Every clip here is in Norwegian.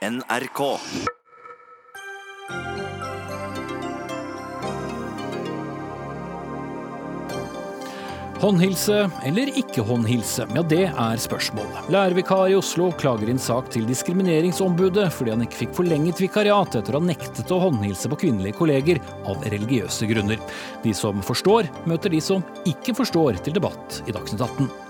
NRK. Håndhilse eller ikke håndhilse, ja det er spørsmålet. Lærervikar i Oslo klager inn sak til Diskrimineringsombudet fordi han ikke fikk forlenget vikariat etter å ha nektet å håndhilse på kvinnelige kolleger av religiøse grunner. De som forstår, møter de som ikke forstår til debatt i Dagsnytt 18.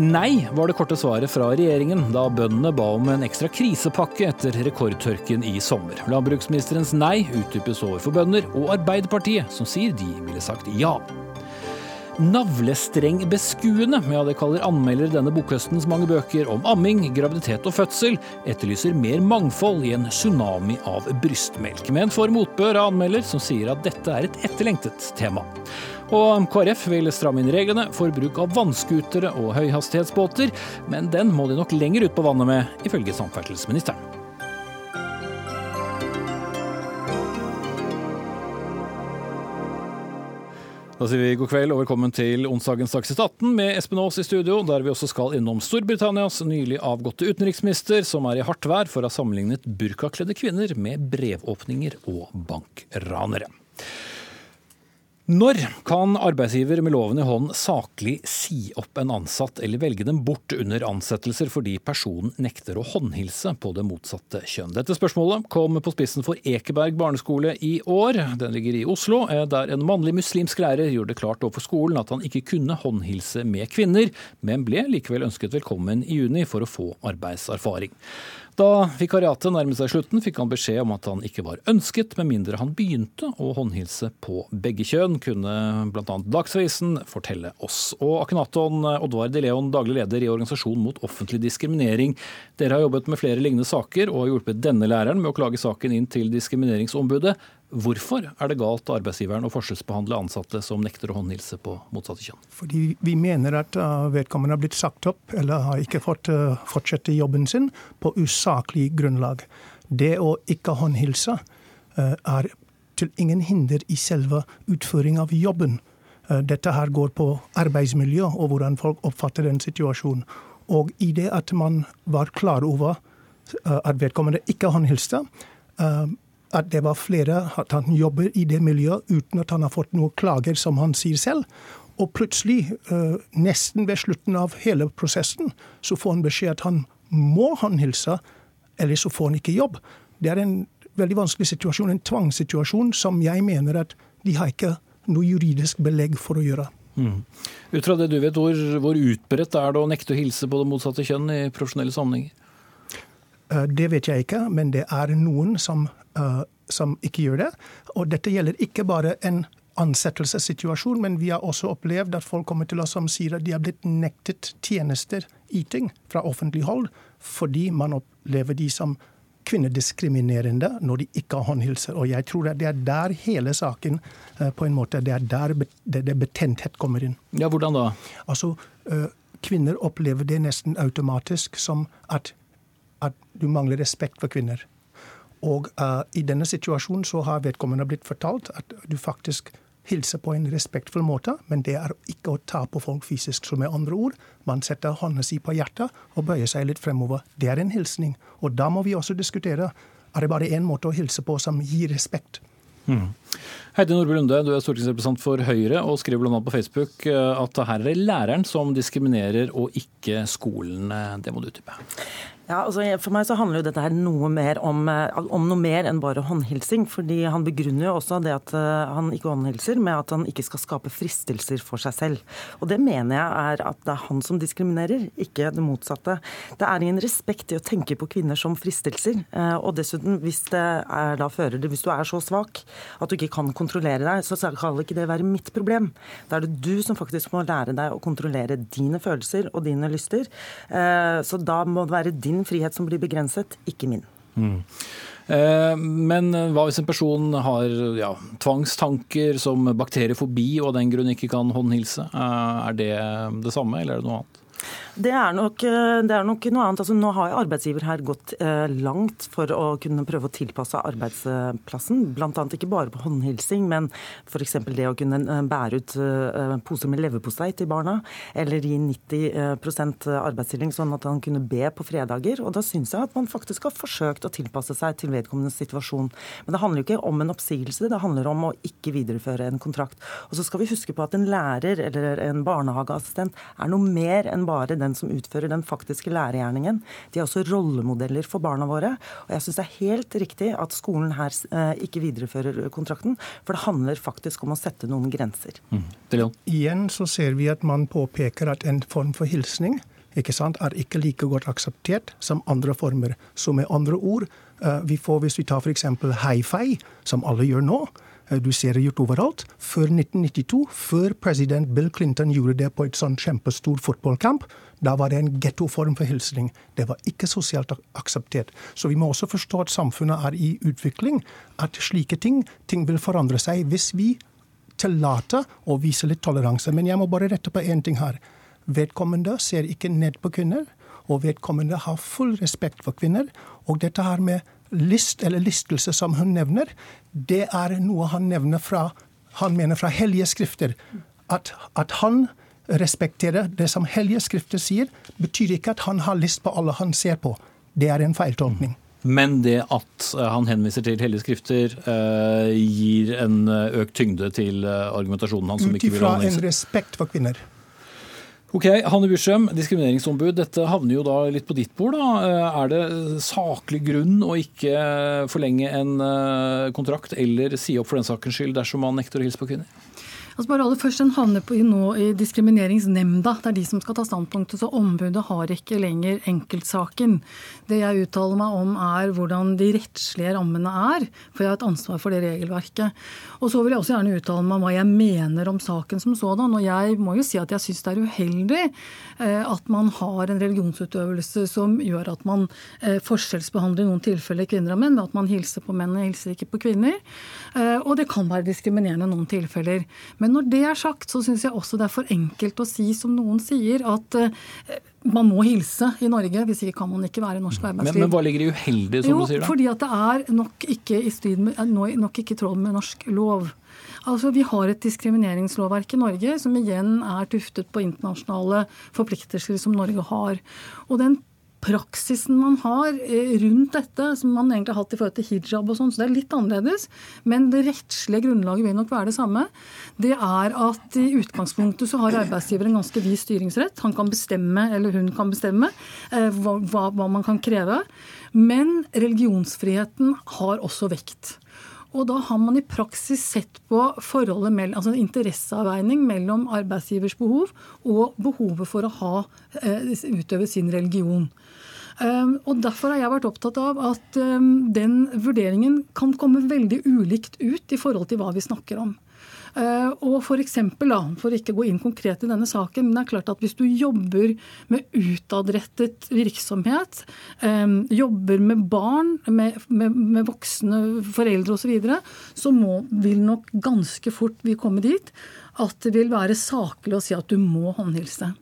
Nei, var det korte svaret fra regjeringen da bøndene ba om en ekstra krisepakke etter rekordtørken i sommer. Landbruksministerens nei utdypes overfor bønder og Arbeiderpartiet, som sier de ville sagt ja. Navlestrengbeskuende, ja det kaller anmelder denne bokhøstens mange bøker om amming, graviditet og fødsel, etterlyser mer mangfold i en tsunami av brystmelk. Men får motbør av anmelder, som sier at dette er et etterlengtet tema. Og KrF vil stramme inn reglene for bruk av vannskutere og høyhastighetsbåter, men den må de nok lenger ut på vannet med, ifølge samferdselsministeren. Da sier vi god kveld og velkommen til onsdagens Dagsnytt 18 med Espen Aas i studio, der vi også skal innom Storbritannias nylig avgåtte utenriksminister, som er i hardt vær for å ha sammenlignet burkakledde kvinner med brevåpninger og bankranere. Når kan arbeidsgiver med loven i hånd saklig si opp en ansatt eller velge dem bort under ansettelser fordi personen nekter å håndhilse på det motsatte kjønn? Dette spørsmålet kom på spissen for Ekeberg barneskole i år. Den ligger i Oslo, eh, der en mannlig muslimsk lærer gjorde det klart overfor skolen at han ikke kunne håndhilse med kvinner, men ble likevel ønsket velkommen i juni for å få arbeidserfaring. Da vikariatet nærmet seg slutten, fikk han beskjed om at han ikke var ønsket, med mindre han begynte å håndhilse på begge kjønn, kunne bl.a. Dagsavisen fortelle oss. Og Akhenaton Oddvar De Leon, daglig leder i Organisasjonen mot offentlig diskriminering. Dere har jobbet med flere lignende saker og har hjulpet denne læreren med å klage saken inn til Diskrimineringsombudet. Hvorfor er det galt arbeidsgiveren å forskjellsbehandle ansatte som nekter å håndhilse på motsatte kjønn? Fordi vi mener at uh, vedkommende har blitt sagt opp eller har ikke fått uh, fortsette jobben sin på usaklig grunnlag. Det å ikke håndhilse uh, er til ingen hinder i selve utføring av jobben. Dette her går på arbeidsmiljø og hvordan folk oppfatter den situasjonen. Og i det at man var klar over at vedkommende ikke håndhilste, at det var flere, at han jobber i det miljøet uten at han har fått noen klager, som han sier selv. Og plutselig, eh, nesten ved slutten av hele prosessen, så får han beskjed at han må håndhilse, eller så får han ikke jobb. Det er en veldig vanskelig situasjon, en tvangssituasjon, som jeg mener at de har ikke noe juridisk belegg for å gjøre. Mm. Ut fra det du vet, hvor, hvor utbredt er det å nekte å hilse på det motsatte kjønn i profesjonelle sammenhenger? Eh, det vet jeg ikke, men det er noen som uh, som ikke gjør det. Og dette gjelder ikke bare en ansettelsessituasjon, men vi har også opplevd at folk kommer til oss som sier at de har blitt nektet tjenester, yting, fra offentlig hold fordi man opplever de som kvinnediskriminerende når de ikke har håndhilser. Og jeg tror at det er der hele saken uh, på en måte, det er der det, det betenthet kommer inn. Ja, Hvordan da? Altså, Kvinner opplever det nesten automatisk som at, at du mangler respekt for kvinner. Og uh, i denne situasjonen så har vedkommende blitt fortalt at du faktisk hilser på en respektfull måte, men det er ikke å ta på folk fysisk. som med andre ord, man setter hånda si på hjertet og bøyer seg litt fremover. Det er en hilsning. Og da må vi også diskutere er det bare én måte å hilse på som gir respekt. Mm. Heidi Nordby Lunde, du er stortingsrepresentant for Høyre og skriver bl.a. på Facebook at det her er læreren som diskriminerer og ikke skolen. Det må du utdype. Ja, altså For meg så handler jo dette her noe mer om, eh, om, noe mer enn bare håndhilsing. fordi Han begrunner jo også det at eh, han ikke håndhilser med at han ikke skal skape fristelser for seg selv. Og Det mener jeg er at det er han som diskriminerer, ikke det motsatte. Det er ingen respekt i å tenke på kvinner som fristelser. Eh, og dessuten, hvis det er da fører det, hvis du er så svak at du ikke kan kontrollere deg, så skal ikke det være mitt problem. Da er det du som faktisk må lære deg å kontrollere dine følelser og dine lyster. Så da må det være din din frihet som blir begrenset, ikke min. Mm. Eh, men hva hvis en person har ja, tvangstanker som bakteriefobi og av den grunn ikke kan håndhilse? Eh, er det det samme, eller er det noe annet? Det er, nok, eh, det er nok, noe annet. Altså, nå har arbeidsgiver her gått eh, langt for å kunne prøve å tilpasse arbeidsplassen. Bl.a. ikke bare på håndhilsing, men f.eks. det å kunne eh, bære ut eh, poser med leverpostei til barna. Eller gi 90% eh, arbeidsstilling, sånn at han kunne be på fredager. Og da syns jeg at man faktisk har forsøkt å tilpasse seg til vedkommendes situasjon. Men det handler jo ikke om en oppsigelse, det handler om å ikke videreføre en kontrakt. Og så skal vi huske på at en lærer eller en barnehageassistent er noe mer enn bare den som utfører den faktiske lærergjerningen. De er også rollemodeller for barna våre. Og jeg syns det er helt riktig at skolen her eh, ikke viderefører kontrakten, for det handler faktisk om å sette noen grenser. Mm. Igjen så ser vi at man påpeker at en form for hilsning ikke sant, er ikke like godt akseptert som andre former. Så med andre ord, eh, vi får, hvis vi tar f.eks. high-fi, som alle gjør nå, Eh, du ser det gjort overalt. Før 1992, før president Bill Clinton gjorde det på et sånn kjempestor fotballkamp, da var det en gettoform for hilsning. Det var ikke sosialt akseptert. Så vi må også forstå at samfunnet er i utvikling. At slike ting, ting vil forandre seg hvis vi tillater å vise litt toleranse. Men jeg må bare rette på én ting her. Vedkommende ser ikke ned på kvinner, og vedkommende har full respekt for kvinner. Og dette her med list eller lystelse som hun nevner, det er noe han nevner fra han mener fra hellige skrifter. At, at han respekterer det som hellige skrifter sier, betyr ikke at han har lyst på alle han ser på. Det er en feiltolkning. Men det at eh, han henviser til hellige skrifter, eh, gir en eh, økt tyngde til argumentasjonen hans? Ut ifra en respekt for kvinner. Ok, Hanne Bjørsem, diskrimineringsombud. Dette havner jo da litt på ditt bord. da. Eh, er det saklig grunn å ikke forlenge en eh, kontrakt eller si opp for den sakens skyld dersom man nekter å hilse på kvinner? Altså bare aller først, Den havner på, nå i Diskrimineringsnemnda. Det er de som skal ta standpunktet. Så ombudet har ikke lenger enkeltsaken. Det jeg uttaler meg om er hvordan de rettslige rammene er. For jeg har et ansvar for det regelverket. Og så vil jeg også gjerne uttale meg om hva jeg mener om saken som sådan. Og jeg må jo si at jeg syns det er uheldig eh, at man har en religionsutøvelse som gjør at man eh, forskjellsbehandler i noen tilfeller kvinner og menn ved at man hilser på menn og hilser ikke på kvinner. Eh, og det kan være diskriminerende i noen tilfeller. Men når det er sagt, så syns jeg også det er for enkelt å si som noen sier, at eh, man må hilse i Norge, hvis ikke kan man ikke være i norsk arbeidsliv. Men, men hva ligger i uheldig, som jo, du sier da? Fordi at det er nok ikke i strid med, nok ikke i tråd med norsk lov. Altså, Vi har et diskrimineringslovverk i Norge som igjen er tuftet på internasjonale forpliktelser som Norge har. Og den praksisen man har eh, rundt dette, som man egentlig har hatt i forhold til hijab og sånn, så det er litt annerledes. Men det rettslige grunnlaget vil nok være det samme. Det er at i utgangspunktet så har arbeidsgiver en ganske vid styringsrett. Han kan bestemme, eller hun kan bestemme, eh, hva, hva man kan kreve. Men religionsfriheten har også vekt. Og da har man i praksis sett på forholdet mellom, altså en interesseavveining mellom arbeidsgivers behov og behovet for å ha, eh, utøve sin religion. Ehm, og Derfor har jeg vært opptatt av at ehm, den vurderingen kan komme veldig ulikt ut i forhold til hva vi snakker om. Uh, og for eksempel, da, for ikke å gå inn konkret i denne saken, men det er klart at hvis du jobber med utadrettet virksomhet, um, jobber med barn, med, med, med voksne foreldre osv., så, videre, så må, vil nok ganske fort vi komme dit at det vil være saklig å si at du må håndhilse.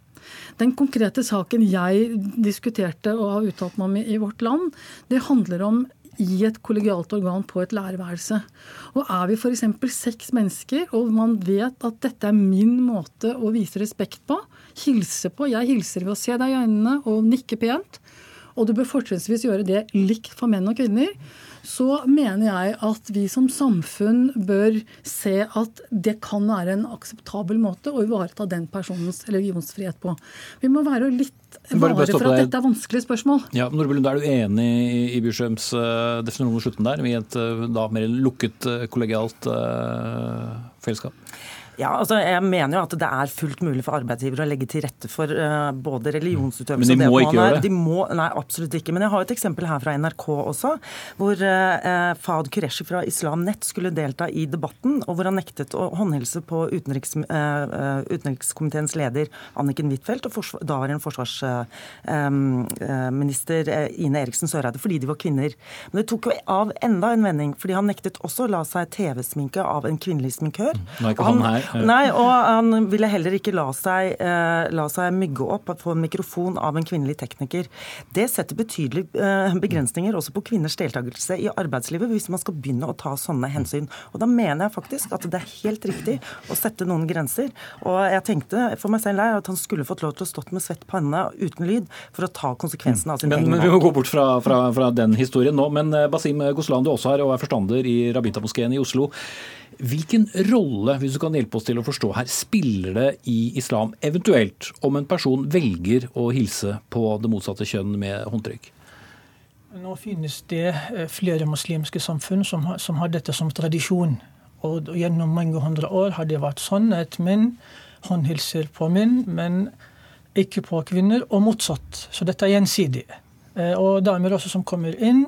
Den konkrete saken jeg diskuterte og har uttalt meg om i Vårt Land, det handler om i et kollegialt organ på et lærerværelse. Og Er vi f.eks. seks mennesker, og man vet at dette er min måte å vise respekt på, hilse på Jeg hilser ved å se deg i øynene og nikke pent. Og du bør fortrinnsvis gjøre det likt for menn og kvinner så mener jeg at vi som samfunn bør se at det kan være en akseptabel måte å ivareta den personens religionsfrihet på. Vi må være litt vare for at dette er vanskelige spørsmål. Ja, Norbelund, Er du enig i Bjørshems uh, definisjon om slutten der, i et uh, da mer lukket uh, kollegialt fellesskap? Ja, altså jeg mener jo at det er fullt mulig for arbeidsgivere å legge til rette for uh, både religionsutøvelse Men de må ikke gjøre det? De må, nei, absolutt ikke. Men jeg har et eksempel her fra NRK også, hvor uh, Fahad Qureshi fra Islam Nett skulle delta i debatten, og hvor han nektet å håndhilse på utenriks, uh, utenrikskomiteens leder Anniken Huitfeldt og forsvar, daværende forsvarsminister Ine Eriksen Søreide, fordi de var kvinner. Men det tok jo av enda en vending, fordi han nektet også å la seg TV-sminke av en kvinnelig sminkør. Nå er ikke han her Nei, og han ville heller ikke la seg, eh, la seg mygge opp på en mikrofon av en kvinnelig tekniker. Det setter betydelige eh, begrensninger også på kvinners deltakelse i arbeidslivet hvis man skal begynne å ta sånne hensyn. Og da mener jeg faktisk at det er helt riktig å sette noen grenser. Og jeg tenkte for meg selv at han skulle fått lov til å stått med svett panne uten lyd for å ta konsekvensen av sin men, egen men Vi må gå bort fra, fra, fra den historien nå. Men eh, Basim Goslan, du også her og er forstander i Rabita-moskeen i Oslo. Hvilken rolle hvis du kan hjelpe oss til å forstå her, spiller det i islam eventuelt om en person velger å hilse på det motsatte kjønn med håndtrykk? Nå finnes det eh, flere muslimske samfunn som har, som har dette som tradisjon. Og gjennom mange hundre år har det vært sånn at menn håndhilser på menn, men ikke på kvinner, og motsatt. Så dette er gjensidig. Eh, og damer også som kommer inn,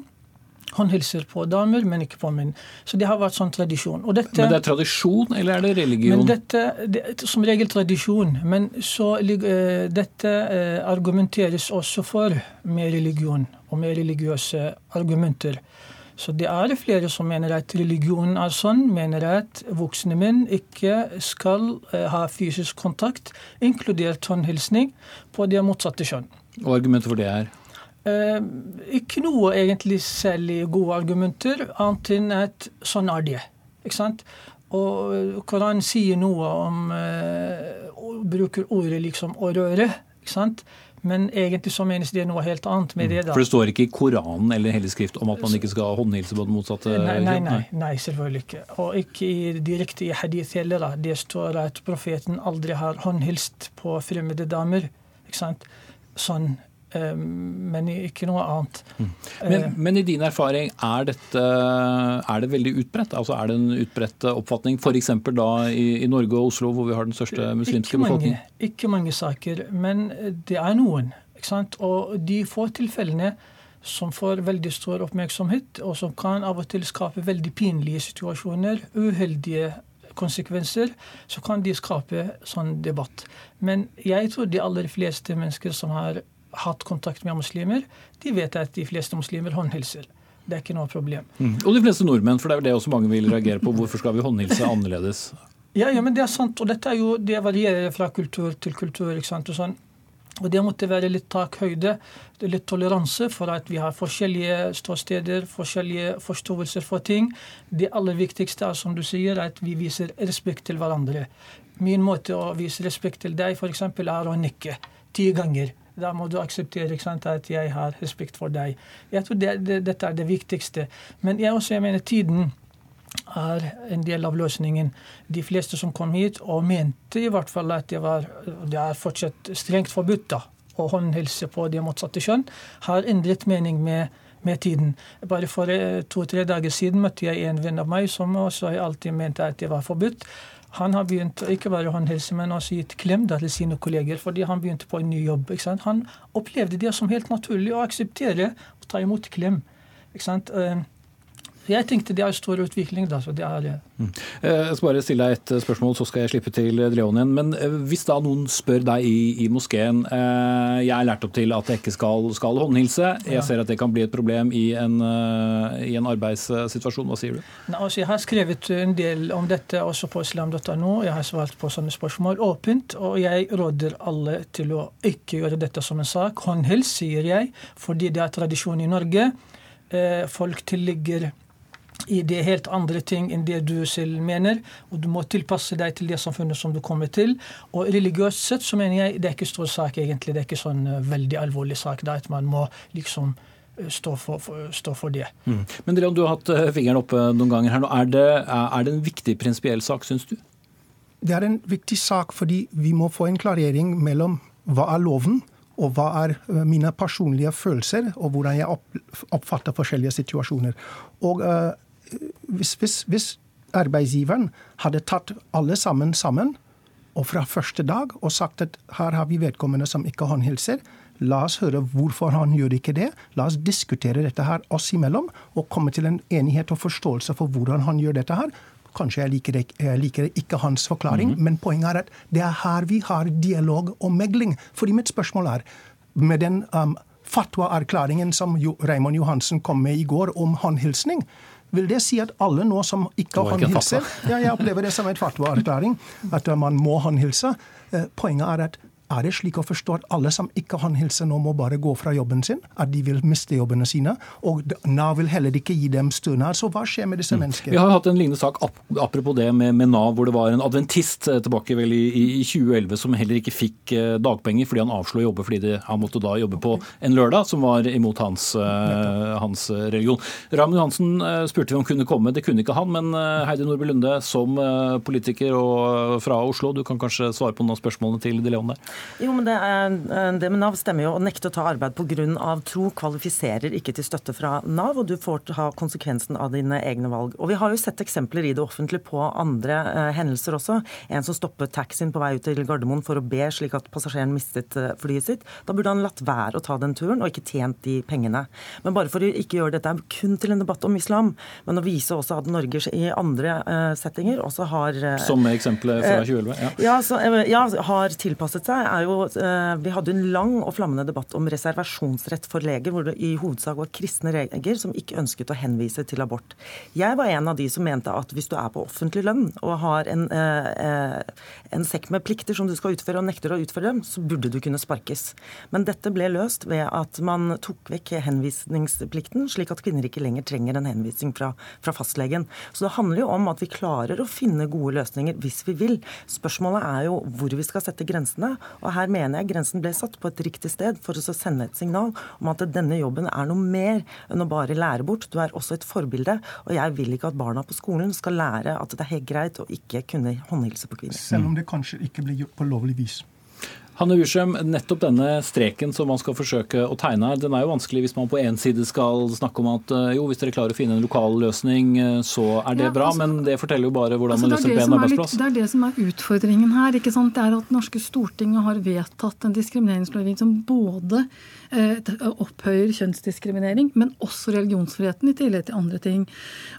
han hilser på damer, men ikke på menn. Så det har vært sånn tradisjon. Dette, men det er tradisjon, eller er det religion? Men dette, det, Som regel tradisjon. Men så uh, dette uh, argumenteres også for med religion og med religiøse argumenter. Så det er flere som mener at religionen er sånn, mener at voksne menn ikke skal uh, ha fysisk kontakt, inkludert håndhilsning, på det motsatte kjønn. Og argumentet for det er? Eh, ikke noe egentlig særlig gode argumenter, annet enn at sånn er det. Ikke sant? Og eh, Koranen sier noe om eh, Bruker ordet liksom å røre. ikke sant? Men egentlig så menes det noe helt annet med det. da. For det står ikke i Koranen eller Hellig Skrift om at man ikke skal håndhilse på den motsatte nei, nei, nei, nei, selvfølgelig ikke. Og ikke i, direkte i hadith heller. da. Det står at profeten aldri har håndhilst på fremmede damer. ikke sant? Sånn men ikke noe annet. Mm. Men, eh, men, i din erfaring, er, dette, er det veldig utbredt? Altså Er det en utbredt oppfatning f.eks. da i, i, Norge og Oslo, hvor vi har den største muslimske befolkningen? Ikke mange saker, men det er noen. Og de få tilfellene som får veldig stor oppmerksomhet, og som kan av og til skape veldig pinlige situasjoner, uheldige konsekvenser, så kan de skape sånn debatt. Men jeg tror de aller fleste mennesker som har hatt kontakt med muslimer, de vet at de fleste muslimer håndhilser. Det er ikke noe problem. Mm. Og de fleste nordmenn, for det er jo det også mange vil reagere på. Hvorfor skal vi håndhilse annerledes? Ja, ja, men det er sant. Og dette er jo, det varierer fra kultur til kultur. ikke sant, og sånn. Og det måtte være litt takhøyde, litt toleranse for at vi har forskjellige ståsteder, forskjellige forståelser for ting. Det aller viktigste er som du sier, at vi viser respekt til hverandre. Min måte å vise respekt til deg f.eks. er å nikke ti ganger. Da må du akseptere sant, at jeg har respekt for deg. Jeg tror det, det, Dette er det viktigste. Men jeg også jeg mener tiden er en del av løsningen. De fleste som kom hit og mente i hvert fall at det, var, det er fortsatt strengt forbudt å håndhilse på det motsatte kjønn, har endret mening med, med tiden. Bare for eh, to-tre dager siden møtte jeg en venn av meg som også alltid mente at det var forbudt. Han har begynt ikke bare å håndhilse, men også gitt klem til sine kolleger fordi han begynte på en ny jobb. Han opplevde det som helt naturlig å akseptere å ta imot klem. Ikke sant? Eh, jeg tenkte det er stor utvikling. da, så det er det. Mm. Eh, jeg skal bare stille deg et eh, spørsmål, så skal jeg slippe til Dreon igjen. Men eh, hvis da noen spør deg i, i moskeen Jeg er lært opp til at jeg ikke skal, skal håndhilse. Jeg ser at det kan bli et problem i en, i en arbeidssituasjon. Hva sier du? Ne, altså jeg har skrevet en del om dette også på islam.no. Jeg har svart på sånne spørsmål åpent. Og jeg råder alle til å ikke gjøre dette som en sak. Håndhils, sier jeg, fordi det er tradisjon i Norge. Folk tilligger i det helt andre ting enn det du selv mener. Og du må tilpasse deg til det samfunnet som du kommer til. Og religiøst sett så mener jeg det er ikke stor sak, egentlig. Det er ikke sånn uh, veldig alvorlig sak. da, at man må liksom uh, stå for, for, stå for det. Mm. Men Leon, du har hatt uh, fingeren oppe noen ganger her nå. Er det, er det en viktig prinsipiell sak, syns du? Det er en viktig sak fordi vi må få en klarering mellom hva er loven, og hva er mine personlige følelser, og hvordan jeg oppfatter forskjellige situasjoner. Og uh, hvis, hvis, hvis arbeidsgiveren hadde tatt alle sammen sammen, og fra første dag og sagt at her har vi vedkommende som ikke håndhilser, la oss høre hvorfor han gjør ikke det. La oss diskutere dette her oss imellom og komme til en enighet og forståelse for hvordan han gjør dette her. Kanskje jeg liker, jeg liker ikke hans forklaring, mm -hmm. men poenget er at det er her vi har dialog og megling. Fordi mitt spørsmål er, med den um, fatwa-erklæringen som Raymond Johansen kom med i går om håndhilsning, Vil det si at alle nå som ikke håndhilser ja, Jeg opplever det som en fatwa-erklæring, at man må håndhilse. Eh, poenget er at er det slik å forstå at alle som ikke håndhilser nå, må bare gå fra jobben sin? At de vil miste jobbene sine? Og Nav vil heller ikke gi dem stønad. Så hva skjer med disse mm. menneskene? Vi har hatt en lignende sak apropos det med, med, Nav, hvor det var en adventist eh, tilbake vel i, i 2011 som heller ikke fikk eh, dagpenger fordi han avslo å jobbe fordi de, han måtte da jobbe på en lørdag, som var imot hans, uh, hans religion. Raymond Johansen spurte vi om kunne komme, det kunne ikke han. Men Heidi Nordby Lunde, som politiker og fra Oslo, du kan kanskje svare på noen av spørsmålene til De Leon der? Jo, men det, er, eh, det, med Nav stemmer jo. Å nekte å ta arbeid pga. tro kvalifiserer ikke til støtte fra Nav, og du får ta konsekvensen av dine egne valg. Og Vi har jo sett eksempler i det offentlige på andre eh, hendelser også. En som stoppet taxien på vei ut til Gardermoen for å be slik at passasjeren mistet eh, flyet sitt. Da burde han latt være å ta den turen, og ikke tjent de pengene. Men bare for å ikke gjøre dette kun til en debatt om islam, men å vise også at Norge i andre eh, settinger også har eh, Som eksempelet fra 2011? Ja, ja, så, ja, har tilpasset seg. Er jo Eh, vi hadde en lang og flammende debatt om reservasjonsrett for leger, hvor det i hovedsak var kristne leger som ikke ønsket å henvise til abort. Jeg var en av de som mente at hvis du er på offentlig lønn og har en, eh, eh, en sekk med plikter som du skal utføre, og nekter å utføre dem, så burde du kunne sparkes. Men dette ble løst ved at man tok vekk henvisningsplikten, slik at kvinner ikke lenger trenger en henvisning fra, fra fastlegen. Så det handler jo om at vi klarer å finne gode løsninger hvis vi vil. Spørsmålet er jo hvor vi skal sette grensene. Og her mener jeg grensen ble satt på et riktig sted for å sende et signal om at denne jobben er noe mer enn å bare lære bort. Du er også et forbilde. Og jeg vil ikke at barna på skolen skal lære at det er helt greit å ikke kunne håndhilse på kvinner. Selv om det kanskje ikke blir gjort på lovlig vis. Hanne Wiersum, nettopp denne streken som man skal forsøke å tegne her, den er jo vanskelig hvis man på én side skal snakke om at eh, jo, hvis dere klarer å finne en lokal løsning, eh, så er det ja, bra. Altså, men det forteller jo bare hvordan altså, man løser en arbeidsplass. det er det som er utfordringen her. ikke sant? Det er at norske Stortinget har vedtatt en diskrimineringslovgivning som både Eh, opphøyer kjønnsdiskriminering, men også religionsfriheten i tillegg til andre ting.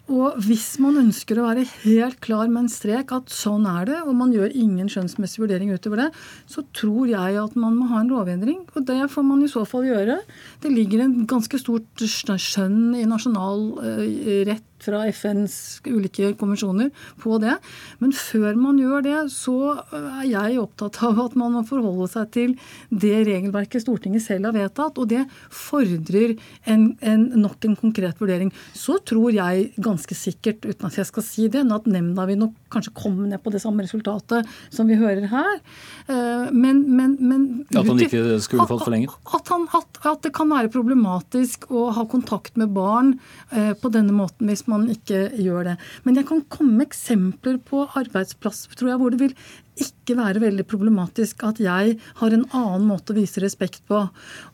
Og hvis man ønsker å være helt klar med en strek at sånn er det, og man gjør ingen skjønnsmessig vurdering utover det, så tror jeg at man må ha en lovendring. Og det får man i så fall gjøre. Det ligger en ganske stort skjønn i nasjonal eh, fra FNs ulike konvensjoner på det. Men før man gjør det, så er jeg opptatt av at man må forholde seg til det regelverket Stortinget selv har vedtatt, og det fordrer en, en, nok en konkret vurdering. Så tror jeg ganske sikkert, uten at jeg skal si det, at nemnda vil nok kanskje komme ned på det samme resultatet som vi hører her. Eh, men, men, men At han ikke skulle fått forlenget? At, han, at, at, det kan være problematisk å ha kontakt med barn eh, på denne måten hvis man man ikke gjør det. Men jeg kan komme med eksempler på arbeidsplass tror jeg, hvor det vil ikke være veldig problematisk at jeg har en annen måte å vise respekt på.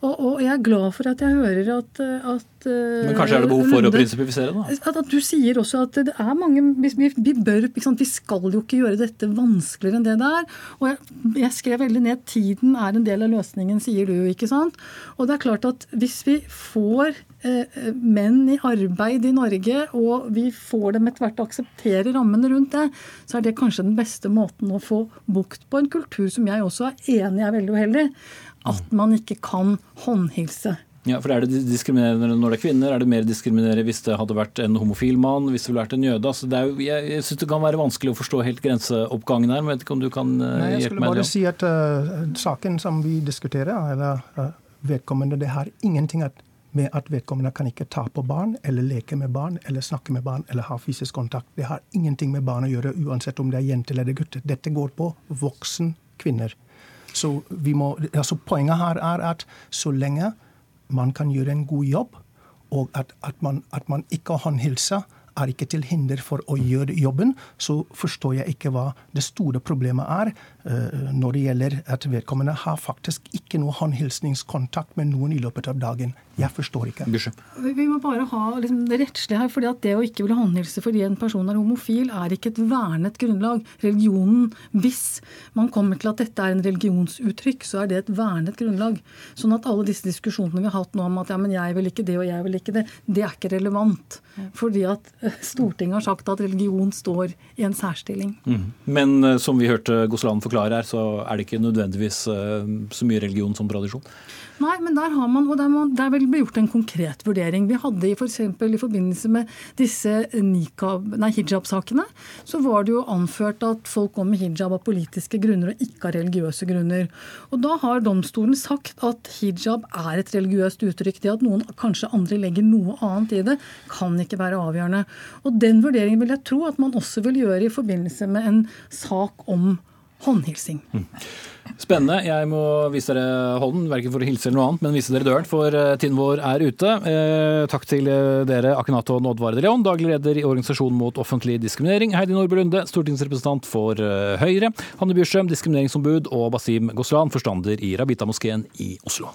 Og, og jeg er glad for at jeg hører at, at eh, Men kanskje er det behov for Lunde, å prinsipifisere, da? At, at, du sier også at det er mange Vi, vi bør, vi skal jo ikke gjøre dette vanskeligere enn det det er. Og jeg, jeg skrev veldig ned tiden er en del av løsningen, sier du, ikke sant? Og det er klart at hvis vi får menn i arbeid i Norge, og vi får dem etter hvert til å akseptere rammene rundt det, så er det kanskje den beste måten å få bukt på en kultur som jeg også er enig er veldig uheldig. At man ikke kan håndhilse. Ja, for Er det diskriminerende når det er kvinner? Er det mer diskriminerende hvis det hadde vært en homofil mann? Hvis det ville vært en jøde? Altså, det jo, jeg jeg syns det kan være vanskelig å forstå helt grenseoppgangen her. men vet ikke om du kan uh, Nei, Jeg skulle bare si at uh, saken som vi diskuterer, eller uh, vedkommende, det har ingenting at med at vedkommende kan ikke ta på barn, eller leke med barn, eller snakke med barn, eller ha fysisk kontakt. Det har ingenting med barn å gjøre, uansett om det er jente eller gutt. Dette går på voksen kvinner. Så må, altså Poenget her er at så lenge man kan gjøre en god jobb, og at, at, man, at man ikke håndhilser, er ikke til hinder for å gjøre jobben, så forstår jeg ikke hva det store problemet er uh, når det gjelder at vedkommende har faktisk ikke noe håndhilsningskontakt med noen i løpet av dagen. Jeg forstår ikke. Vi må bare ha liksom, det rettslige her. fordi at Det å ikke ville håndhilse fordi en person er homofil, er ikke et vernet grunnlag. Religionen, hvis man kommer til at dette er en religionsuttrykk, så er det et vernet grunnlag. Sånn at alle disse diskusjonene vi har hatt nå om at ja, men jeg vil ikke det og jeg vil ikke det, det er ikke relevant. Fordi at Stortinget har sagt at religion står i en særstilling. Mm. Men som vi hørte Gosland forklare her, så er det ikke nødvendigvis så mye religion som tradisjon? Nei, men der har man, og der, må, der vil bli gjort en konkret vurdering. Vi hadde i, for i forbindelse med disse hijab-sakene, så var det jo anført at folk går med hijab av politiske grunner og ikke av religiøse grunner. Og da har domstolen sagt at hijab er et religiøst uttrykk. Det at noen kanskje andre legger noe annet i det, kan ikke være avgjørende. Og den vurderingen vil jeg tro at man også vil gjøre i forbindelse med en sak om håndhilsing. Mm. Spennende. Jeg må vise dere hånden, verken for å hilse eller noe annet, men vise dere døren, for eh, tiden vår er ute. Eh, takk til eh, dere, Akinato Nådvare de Leon, daglig leder i Organisasjonen mot offentlig diskriminering, Heidi Nordby Lunde, stortingsrepresentant for Høyre, Hanne Bjurstrøm, diskrimineringsombud, og Basim Goslan, forstander i Rabita-moskeen i Oslo.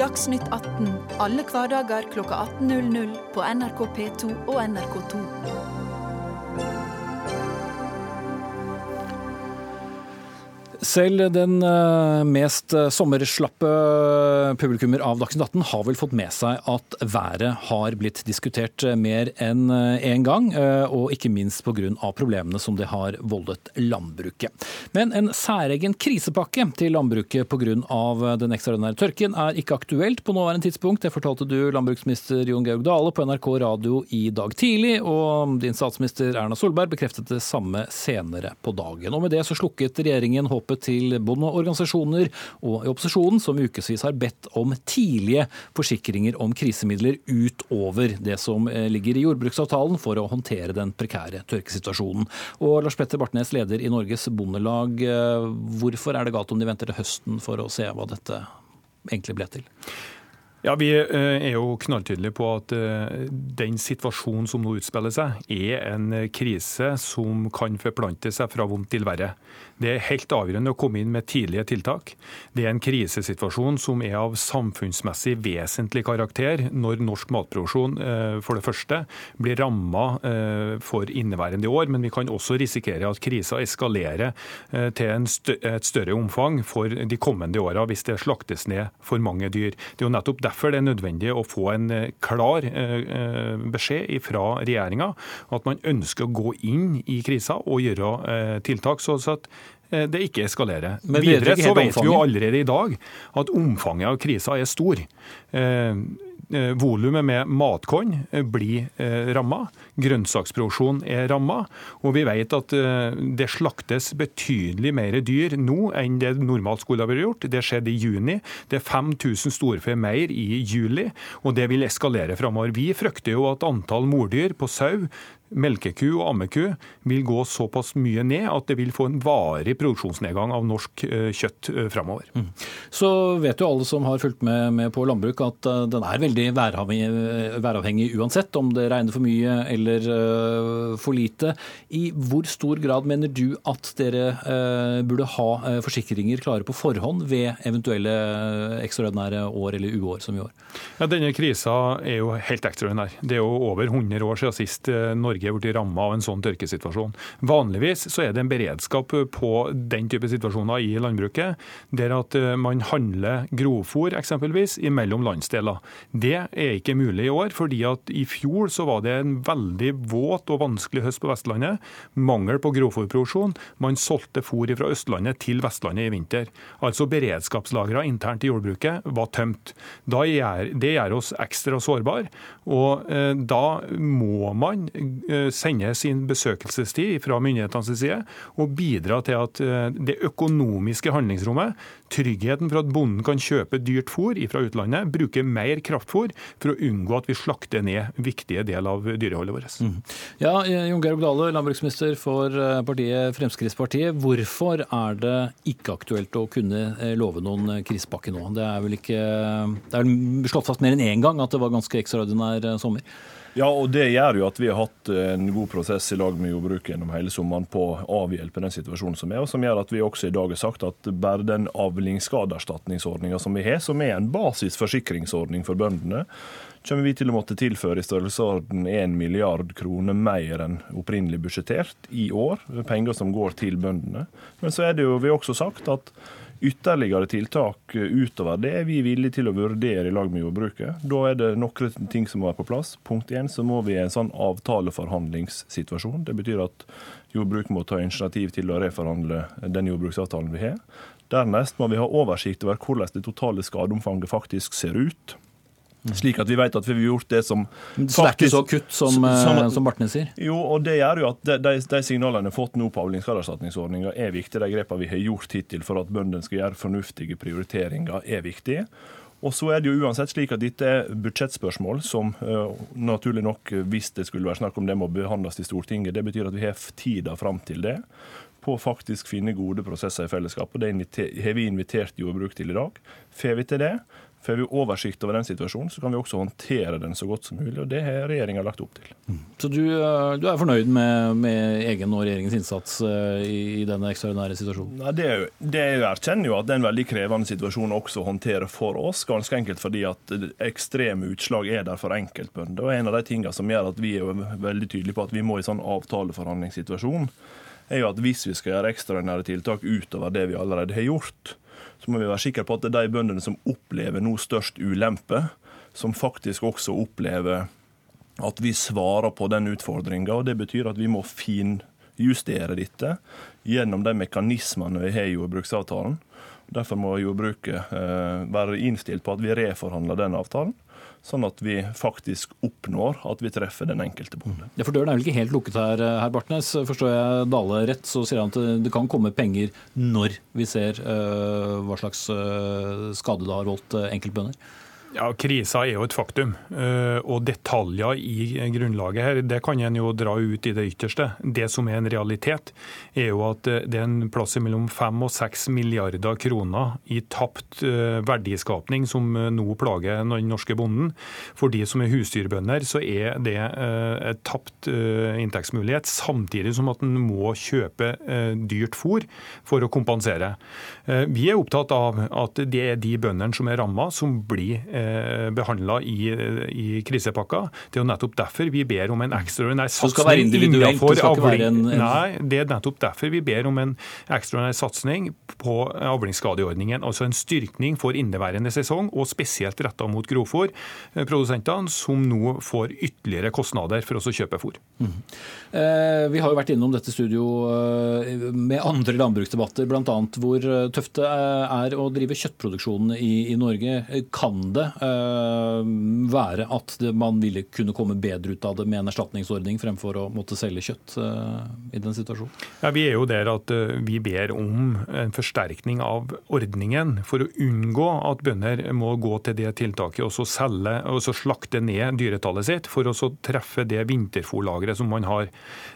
Dagsnytt 18 alle hverdager klokka 18.00 på NRK P2 og NRK2. Selv den eh, mest eh, sommerslappe publikummer av Dagsnytt 18 har vel fått med seg at været har blitt diskutert mer enn én en gang, eh, og ikke minst pga. problemene som det har voldet landbruket. Men en særegen krisepakke til landbruket pga. den ekstraordinære tørken er ikke aktuelt på nåværende tidspunkt. Det fortalte du landbruksminister Jon Georg Dale på NRK radio i dag tidlig, og din statsminister Erna Solberg bekreftet det samme senere på dagen. Og med det så slukket regjeringen håpet håpet til bondeorganisasjoner og i opposisjonen, som ukevis har bedt om tidlige forsikringer om krisemidler utover det som eh, ligger i jordbruksavtalen for å håndtere den prekære tørkesituasjonen. Og Lars Petter Bartnes, leder i Norges Bondelag, eh, hvorfor er det galt om de venter til høsten for å se hva dette egentlig ble til? Ja, Vi eh, er jo knalltydelige på at den situasjonen som nå utspiller seg, er en krise som kan forplante seg fra vondt til verre. Det er helt avgjørende å komme inn med tidlige tiltak. Det er en krisesituasjon som er av samfunnsmessig vesentlig karakter når norsk matproduksjon eh, for det første blir ramma eh, for inneværende år, men vi kan også risikere at krisa eskalerer eh, til et større omfang for de kommende åra hvis det slaktes ned for mange dyr. Det er jo nettopp derfor det er nødvendig å få en klar beskjed fra regjeringa at man ønsker å gå inn i krisa og gjøre tiltak. så at Eh, det ikke eskalerer. Men Videre så vet vi jo allerede i dag at omfanget av krisa er stor. Eh, eh, volumet med matkorn blir ramma. Grønnsaksproduksjon er ramma. Og vi vet at det slaktes betydelig mer dyr nå enn det normalt skulle ha vært gjort. Det skjedde i juni. Det er 5000 storfe mer i juli, og det vil eskalere framover. Vi frykter jo at antall mordyr på sau melkeku og ammeku vil gå såpass mye ned at det vil få en varig produksjonsnedgang av norsk eh, kjøtt eh, framover. Mm. Så vet jo alle som har fulgt med, med på landbruk at uh, den er veldig væravhengig, væravhengig, uansett om det regner for mye eller for lite. I hvor stor grad mener du at dere burde ha forsikringer klare på forhånd ved eventuelle ekstraordinære år eller uår som i år? Ja, denne krisa er jo helt ekstraordinær. Det er jo over 100 år siden sist Norge Norge blitt ramma av en sånn tørkesituasjon. Vanligvis så er det en beredskap på den type situasjoner i landbruket, der at eh, man handler grovfôr eksempelvis mellom landsdeler. Det er ikke mulig i år, fordi at i fjor så var det en veldig våt og vanskelig høst på Vestlandet. Mangel på grovfòrproduksjon. Man solgte fôr fra Østlandet til Vestlandet i vinter. Altså beredskapslagrene internt i jordbruket var tømt. Gjør, det gjør oss ekstra sårbare. Og eh, da må man Eh, sende sin besøkelsestid fra myndighetenes side og bidra til at eh, det økonomiske handlingsrommet, tryggheten for at bonden kan kjøpe dyrt fôr fra utlandet, bruke mer kraftfôr for å unngå at vi slakter ned viktige deler av dyreholdet vårt. Mm. Ja, Jon Georg Dale, landbruksminister for eh, partiet Fremskrittspartiet. Hvorfor er det ikke aktuelt å kunne love noen krisepakke nå? Det er vel ikke det er slått fast mer enn én gang at det var ganske ekstraordinær sommer? Ja, og det gjør jo at vi har hatt en god prosess i lag med jordbruket gjennom hele sommeren på å avhjelpe den situasjonen som er, og som gjør at vi også i dag har sagt at bare den avlingsskadeerstatningsordninga som vi har, som er en basisforsikringsordning for bøndene, kommer vi til å måtte tilføre i størrelsesorden 1 milliard kroner mer enn opprinnelig budsjettert i år. Penger som går til bøndene. Men så er det jo vi har også sagt at Ytterligere tiltak utover det er vi villige til å vurdere i lag med jordbruket. Da er det noen ting som må være på plass. Punkt én så må vi i en sånn avtaleforhandlingssituasjon. Det betyr at jordbruket må ta initiativ til å reforhandle den jordbruksavtalen vi har. Dernest må vi ha oversikt over hvordan det totale skadeomfanget faktisk ser ut. Slik at vi vet at vi har gjort det som Så det er ikke så kutt som, som, eh, som Bartnes sier? Jo, og det gjør jo at de, de, de signalene vi har fått nå på avlingsskadeerstatningsordninga er viktige. De grepene vi har gjort hittil for at bøndene skal gjøre fornuftige prioriteringer, er viktige. Og så er det jo uansett slik at dette er budsjettspørsmål som uh, naturlig nok, hvis det skulle være snakk om det, må behandles i Stortinget. Det betyr at vi har tida fram til det på å faktisk finne gode prosesser i fellesskap. og Det har vi invitert jordbruk til i dag. Får vi til det, Får vi oversikt over den situasjonen, så kan vi også håndtere den så godt som mulig. og Det har regjeringa lagt opp til. Mm. Så du, eh, du, er fornøyd med, med, egen og regjeringens innsats eh, i, i denne ekstraordinære situasjonen? Nei, det, er jo, det er jo erkjenner jo at det er en veldig krevende situasjon også å håndtere for oss. Ganske enkelt fordi at ekstreme utslag er der for enkeltbønder. Og En av de tingene som gjør at vi er veldig tydelige på at vi må i sånn avtaleforhandlingssituasjon, er jo at hvis vi skal gjøre ekstraordinære tiltak utover det vi allerede har gjort, så må vi være sikre på at det er de bøndene som opplever nå størst ulempe, som faktisk også opplever at vi svarer på den utfordringa. Det betyr at vi må finjustere dette gjennom de mekanismene vi har i jordbruksavtalen. Derfor må jordbruket eh, være innstilt på at vi reforhandler den avtalen sånn at vi faktisk oppnår at vi treffer den enkelte bonde. Ja, for Døren er vel ikke helt lukket her, herr Bartnes. Forstår jeg Dale rett, så sier han at det kan komme penger når vi ser uh, hva slags uh, skade det har voldt enkeltbønder? Ja, Krisa er jo et faktum. Eh, og detaljer i grunnlaget her det kan en jo dra ut i det ytterste. Det som er en realitet, er jo at eh, det er en plass mellom 5 og 6 milliarder kroner i tapt eh, verdiskapning som nå plager den norske bonden. For de som er husdyrbønder, så er det et tapt inntektsmulighet, samtidig som at en må kjøpe dyrt fôr for å kompensere. Vi er opptatt av at det er de bøndene som er ramma, som blir behandla i, i krisepakka. Det er jo nettopp derfor vi ber om en ekstraordinær satsing innenfor avling. Nei, det er nettopp derfor vi ber om en ekstraordinær satsing på avlingsskadeordningen. Altså en styrkning for inneværende sesong, og spesielt retta mot grovfòrprodusentene, som nå får ytterligere kostnader for å kjøpe fôr. Mm. Eh, vi har jo vært innom dette studio eh, med andre landbruksdebatter, bl.a. hvor eh, tøft det er å drive kjøttproduksjon i, i Norge. Kan det være at man ville kunne komme bedre ut av det med en erstatningsordning fremfor å måtte selge kjøtt uh, i den situasjonen? Ja, Vi er jo der at uh, vi ber om en forsterkning av ordningen for å unngå at bønder må gå til det tiltaket og så selge og så slakte ned dyretallet sitt for å så treffe det vinterfòrlageret som man har.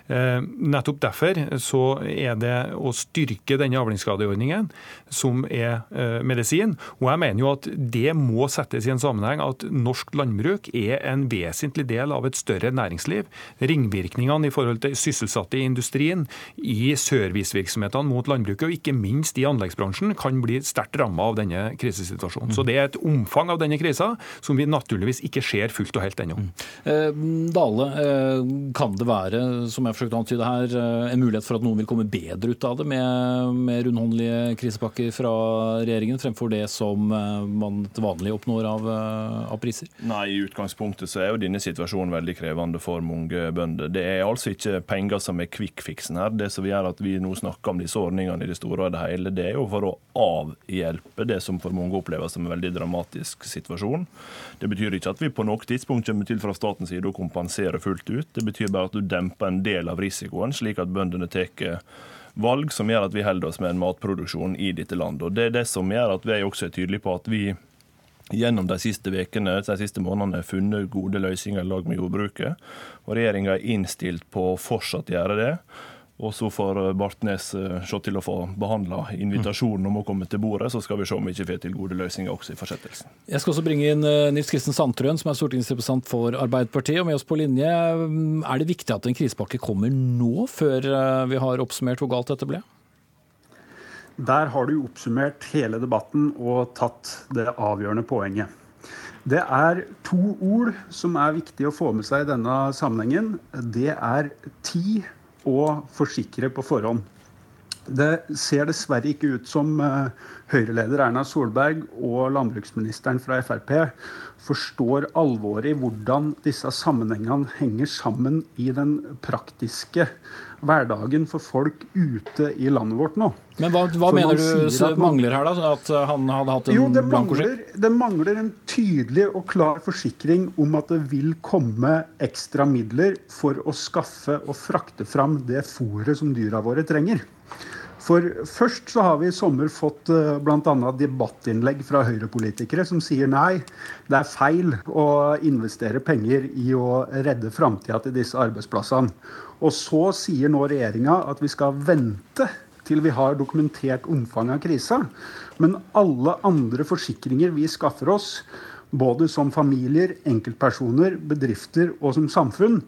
Nettopp derfor så er det å styrke denne avlingsskadeordningen som er medisin. Og jeg mener jo at det må settes i en sammenheng at norsk landbruk er en vesentlig del av et større næringsliv. Ringvirkningene i forhold til sysselsatte i industrien, i servicevirksomhetene mot landbruket og ikke minst i anleggsbransjen kan bli sterkt rammet av denne krisesituasjonen. Så Det er et omfang av denne krisa som vi naturligvis ikke ser fullt og helt ennå. Mm. Eh, Dale, eh, kan det være, som jeg forsøkte å antyde her, eh, en mulighet for at noen vil komme bedre ut av det med, med rundhåndelige krisepakker fra regjeringen, fremfor det som man til vanlig oppnår av, eh, av, priser? Nei, I utgangspunktet så er jo denne situasjonen veldig krevende for mange bønder. Det er altså ikke penger som er quick-fixen her. Det som gjør at vi nå snakker om disse ordningene i det store og det hele, det er jo for å avhjelpe det som for mange oppleves som en veldig dramatisk situasjon. Det betyr ikke at vi på noe tidspunkt kommer til fra statens side å kompensere fullt ut. Det betyr bare at du demper en del av risikoen, slik at bøndene tar valg som gjør at vi holder oss med en matproduksjon i dette landet. Og Det er det som gjør at vi også er tydelige på at vi gjennom de siste vekene, de siste månedene har funnet gode løsninger i lag med jordbruket. Og regjeringa er innstilt på å fortsatt gjøre det. Og så får Bartnes eh, se til å få behandla invitasjonen om å komme til bordet, så skal vi se om vi ikke får til gode løsninger også i fortsettelsen. Jeg skal også bringe inn eh, Nils Kristen Sandtrøen, som er stortingsrepresentant for Arbeiderpartiet, og med oss på linje. Er det viktig at en krisepakke kommer nå, før eh, vi har oppsummert hvor galt dette ble? Der har du oppsummert hele debatten og tatt det avgjørende poenget. Det er to ord som er viktig å få med seg i denne sammenhengen. Det er tid og forsikre på forhånd. Det ser dessverre ikke ut som uh, Høyre-leder Erna Solberg og landbruksministeren fra Frp forstår alvoret i hvordan disse sammenhengene henger sammen i den praktiske hverdagen for folk ute i landet vårt nå. Men hva, hva mener du man, mangler her, da? At han hadde hatt en jo, det mangler, det mangler en tydelig og klar forsikring om at det vil komme ekstra midler for å skaffe og frakte fram det fôret som dyra våre trenger. For først så har vi i sommer fått eh, bl.a. debattinnlegg fra Høyre-politikere som sier nei, det er feil å investere penger i å redde framtida til disse arbeidsplassene. Og så sier nå regjeringa at vi skal vente til vi har dokumentert omfanget av krisa. Men alle andre forsikringer vi skaffer oss, både som familier, enkeltpersoner, bedrifter og som samfunn,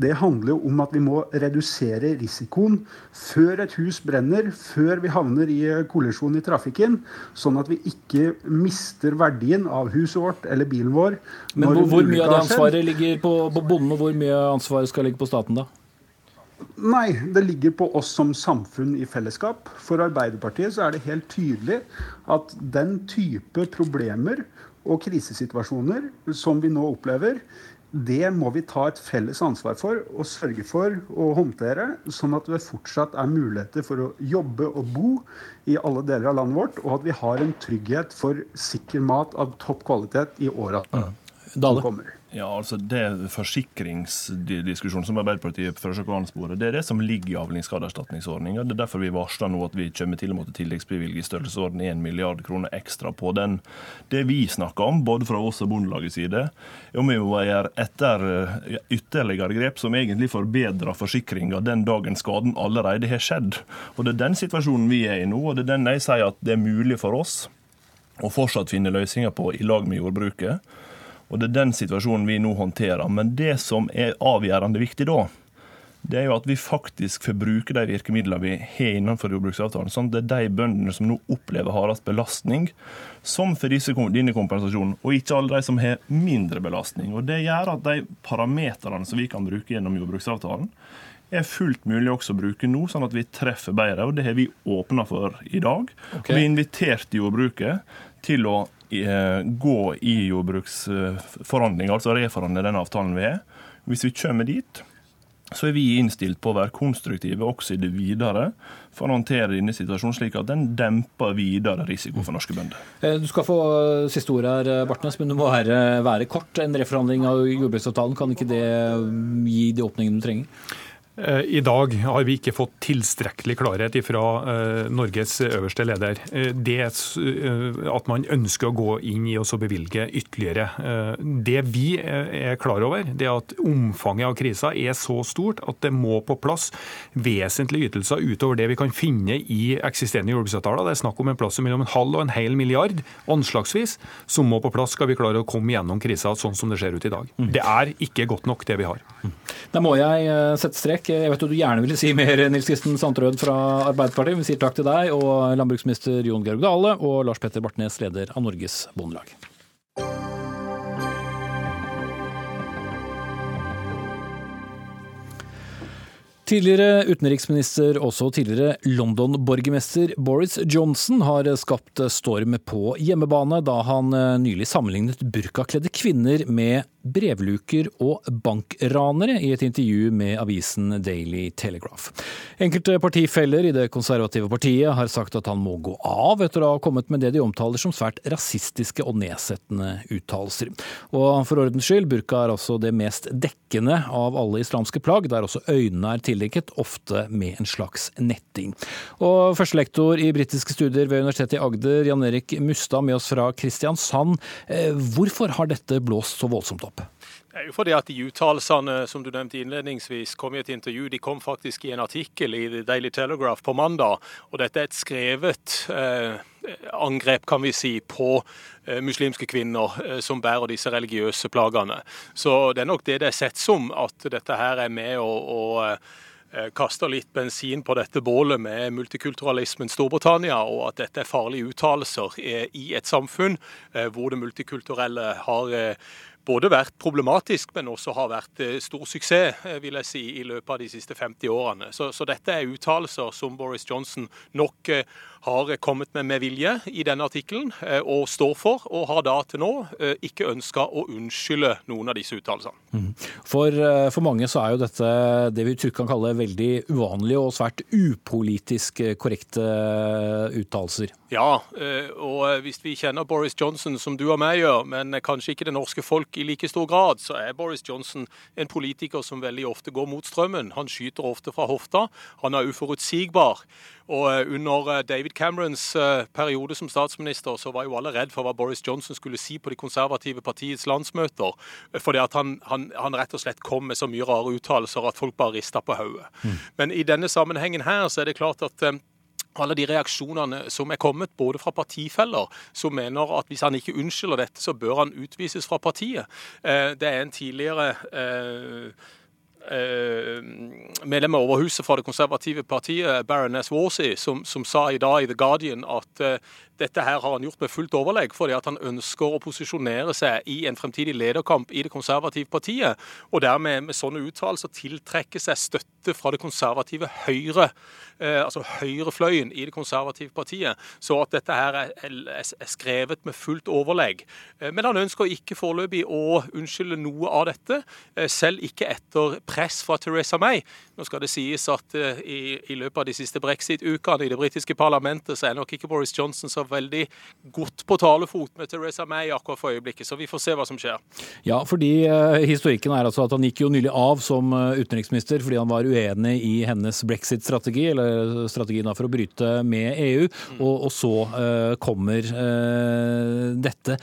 det handler jo om at vi må redusere risikoen før et hus brenner, før vi havner i kollisjon i trafikken, sånn at vi ikke mister verdien av huset vårt eller bilen vår. Men hvor, hvor mye av det ansvaret ligger på, på bonden, og hvor mye ansvaret skal ligge på staten da? Nei, det ligger på oss som samfunn i fellesskap. For Arbeiderpartiet så er det helt tydelig at den type problemer og krisesituasjoner som vi nå opplever, det må vi ta et felles ansvar for og sørge for å håndtere, sånn at det fortsatt er muligheter for å jobbe og bo i alle deler av landet vårt, og at vi har en trygghet for sikker mat av topp kvalitet i åra som kommer. Ja, altså Det forsikringsdiskusjonen som Arbeiderpartiet forsøker å anspore, det er det som ligger i avlingsskadeerstatningsordninga. Det er derfor vi varsler nå at vi kommer til å måtte tilleggsbevilge i størrelsesorden 1 milliard kroner ekstra på den. Det vi snakker om, både fra oss og Bondelagets side, er om vi må gjøre etter ytterligere grep som egentlig forbedrer forsikringa den dagen skaden allerede har skjedd. Og Det er den situasjonen vi er i nå, og det er den jeg sier at det er mulig for oss å fortsatt finne løsninger på i lag med jordbruket. Og Det er den situasjonen vi nå håndterer. Men det som er avgjørende viktig da, det er jo at vi faktisk får bruke de virkemidlene vi har innenfor jordbruksavtalen. sånn at det er de bøndene som nå opplever hardest belastning, som får denne kompensasjonen, og ikke alle de som har mindre belastning. Og Det gjør at de parameterne som vi kan bruke gjennom jordbruksavtalen, er fullt mulig også å bruke nå, sånn at vi treffer bedre. og Det har vi åpna for i dag. Okay. Vi inviterte jordbruket til å gå i jordbruksforhandlinger, altså reforhandle den avtalen vi har. Hvis vi kommer dit, så er vi innstilt på å være konstruktive også i det videre for å håndtere denne situasjonen, slik at den demper videre risiko for norske bønder. Eh, du skal få eh, siste ord her, Bartnes, men det må være, være kort. En reforhandling av jordbruksavtalen, kan ikke det gi de åpningene du trenger? Eh, I dag har vi ikke fått tilstrekkelig klarhet fra uh, Norges øverste leder. Uh, det at man ønsker å gå inn i og bevilge ytterligere. Det vi er klar over, det er at omfanget av krisa er så stort at det må på plass vesentlige ytelser utover det vi kan finne i eksisterende jordbruksavtaler. Det er snakk om en plass mellom en halv og en hel milliard, anslagsvis, som må på plass skal vi klare å komme gjennom krisa sånn som det ser ut i dag. Mm. Det er ikke godt nok, det vi har. Da må jeg sette strek trekk. Jeg vet at du gjerne ville si mer, Nils Kristen Sandtrøen fra Arbeiderpartiet. Vi sier takk til deg og landbruksminister Jon Georg Dale og Lars Petter Bartnes, leder av Norges Bondelag. Tidligere utenriksminister, også tidligere London-borgermester Boris Johnson har skapt storm på hjemmebane da han nylig sammenlignet burkakledde kvinner med brevluker og bankranere i et intervju med avisen Daily Telegraph. Enkelte partifeller i det konservative partiet har sagt at han må gå av etter å ha kommet med det de omtaler som svært rasistiske og nedsettende uttalelser. Og for ordens skyld, burka er altså det mest dekkende av alle islamske plagg, der også øynene er tildekket, ofte med en slags netting. Og førstelektor i britiske studier ved Universitetet i Agder, Jan Erik Mustad med oss fra Kristiansand. Eh, hvorfor har dette blåst så voldsomt opp? Det er jo fordi at De uttalelsene som du nevnte innledningsvis kom i et intervju, de kom faktisk i en artikkel i The Daily Telegraph på mandag. og Dette er et skrevet eh, angrep kan vi si, på eh, muslimske kvinner eh, som bærer disse religiøse plagene. Så Det er nok det det er sett som, at dette her er med å, eh, kaster litt bensin på dette bålet med multikulturalismen Storbritannia, og at dette er farlige uttalelser i et samfunn hvor det multikulturelle har både vært problematisk, men også har vært stor suksess, vil jeg si, i løpet av de siste 50 årene. Så, så dette er uttalelser som Boris Johnson nok har kommet med med vilje i denne artikkelen, og står for, og har da til nå ikke ønska å unnskylde noen av disse uttalelsene. Mm. For, for, mange så er jo dette det vi trygt kan kalle veldig uvanlige og svært upolitisk korrekte uttalelser. Ja, og hvis vi kjenner Boris Johnson som du og meg gjør, men kanskje ikke det norske folk i like stor grad, så er Boris Johnson en politiker som veldig ofte går mot strømmen. Han skyter ofte fra hofta. Han er uforutsigbar. Og eh, Under eh, David Camerons eh, periode som statsminister så var jo alle redd for hva Boris Johnson skulle si på de konservative partiets landsmøter. Fordi at han, han, han rett og slett kom med så mye rare uttalelser at folk bare rista på hodet. Mm. Men i denne sammenhengen her så er det klart at alle de reaksjonene som er kommet, både fra partifeller som mener at hvis han ikke unnskylder dette, så bør han utvises fra partiet. Det er en tidligere Eh, medlem av Overhuset fra det konservative partiet, Baroness Warsey, som, som, sa i dag i The Guardian at uh, dette her har han gjort med fullt overlegg fordi at han ønsker å posisjonere seg i en fremtidig lederkamp i det konservative partiet, og dermed med sånne uttalelser tiltrekke seg støtte fra det konservative Høyre, uh, altså høyrefløyen i det konservative partiet. Så at dette her er, er, er skrevet med fullt overlegg. Uh, men han ønsker ikke foreløpig å unnskylde noe av dette, selv ikke etter press fra Teresa May. Nå skal det sies at uh, i, i, løpet av de siste brexit-ukene i det britiske parlamentet, så er nok ikke Boris Johnson så veldig godt på talefot med Teresa May akkurat for øyeblikket. Så vi får se hva som skjer. Ja, fordi uh, historikken er altså at han gikk jo nylig av som uh, utenriksminister fordi han var uenig i hennes brexit-strategi, eller strategien for å bryte med EU, mm. og, og, så kommer dette.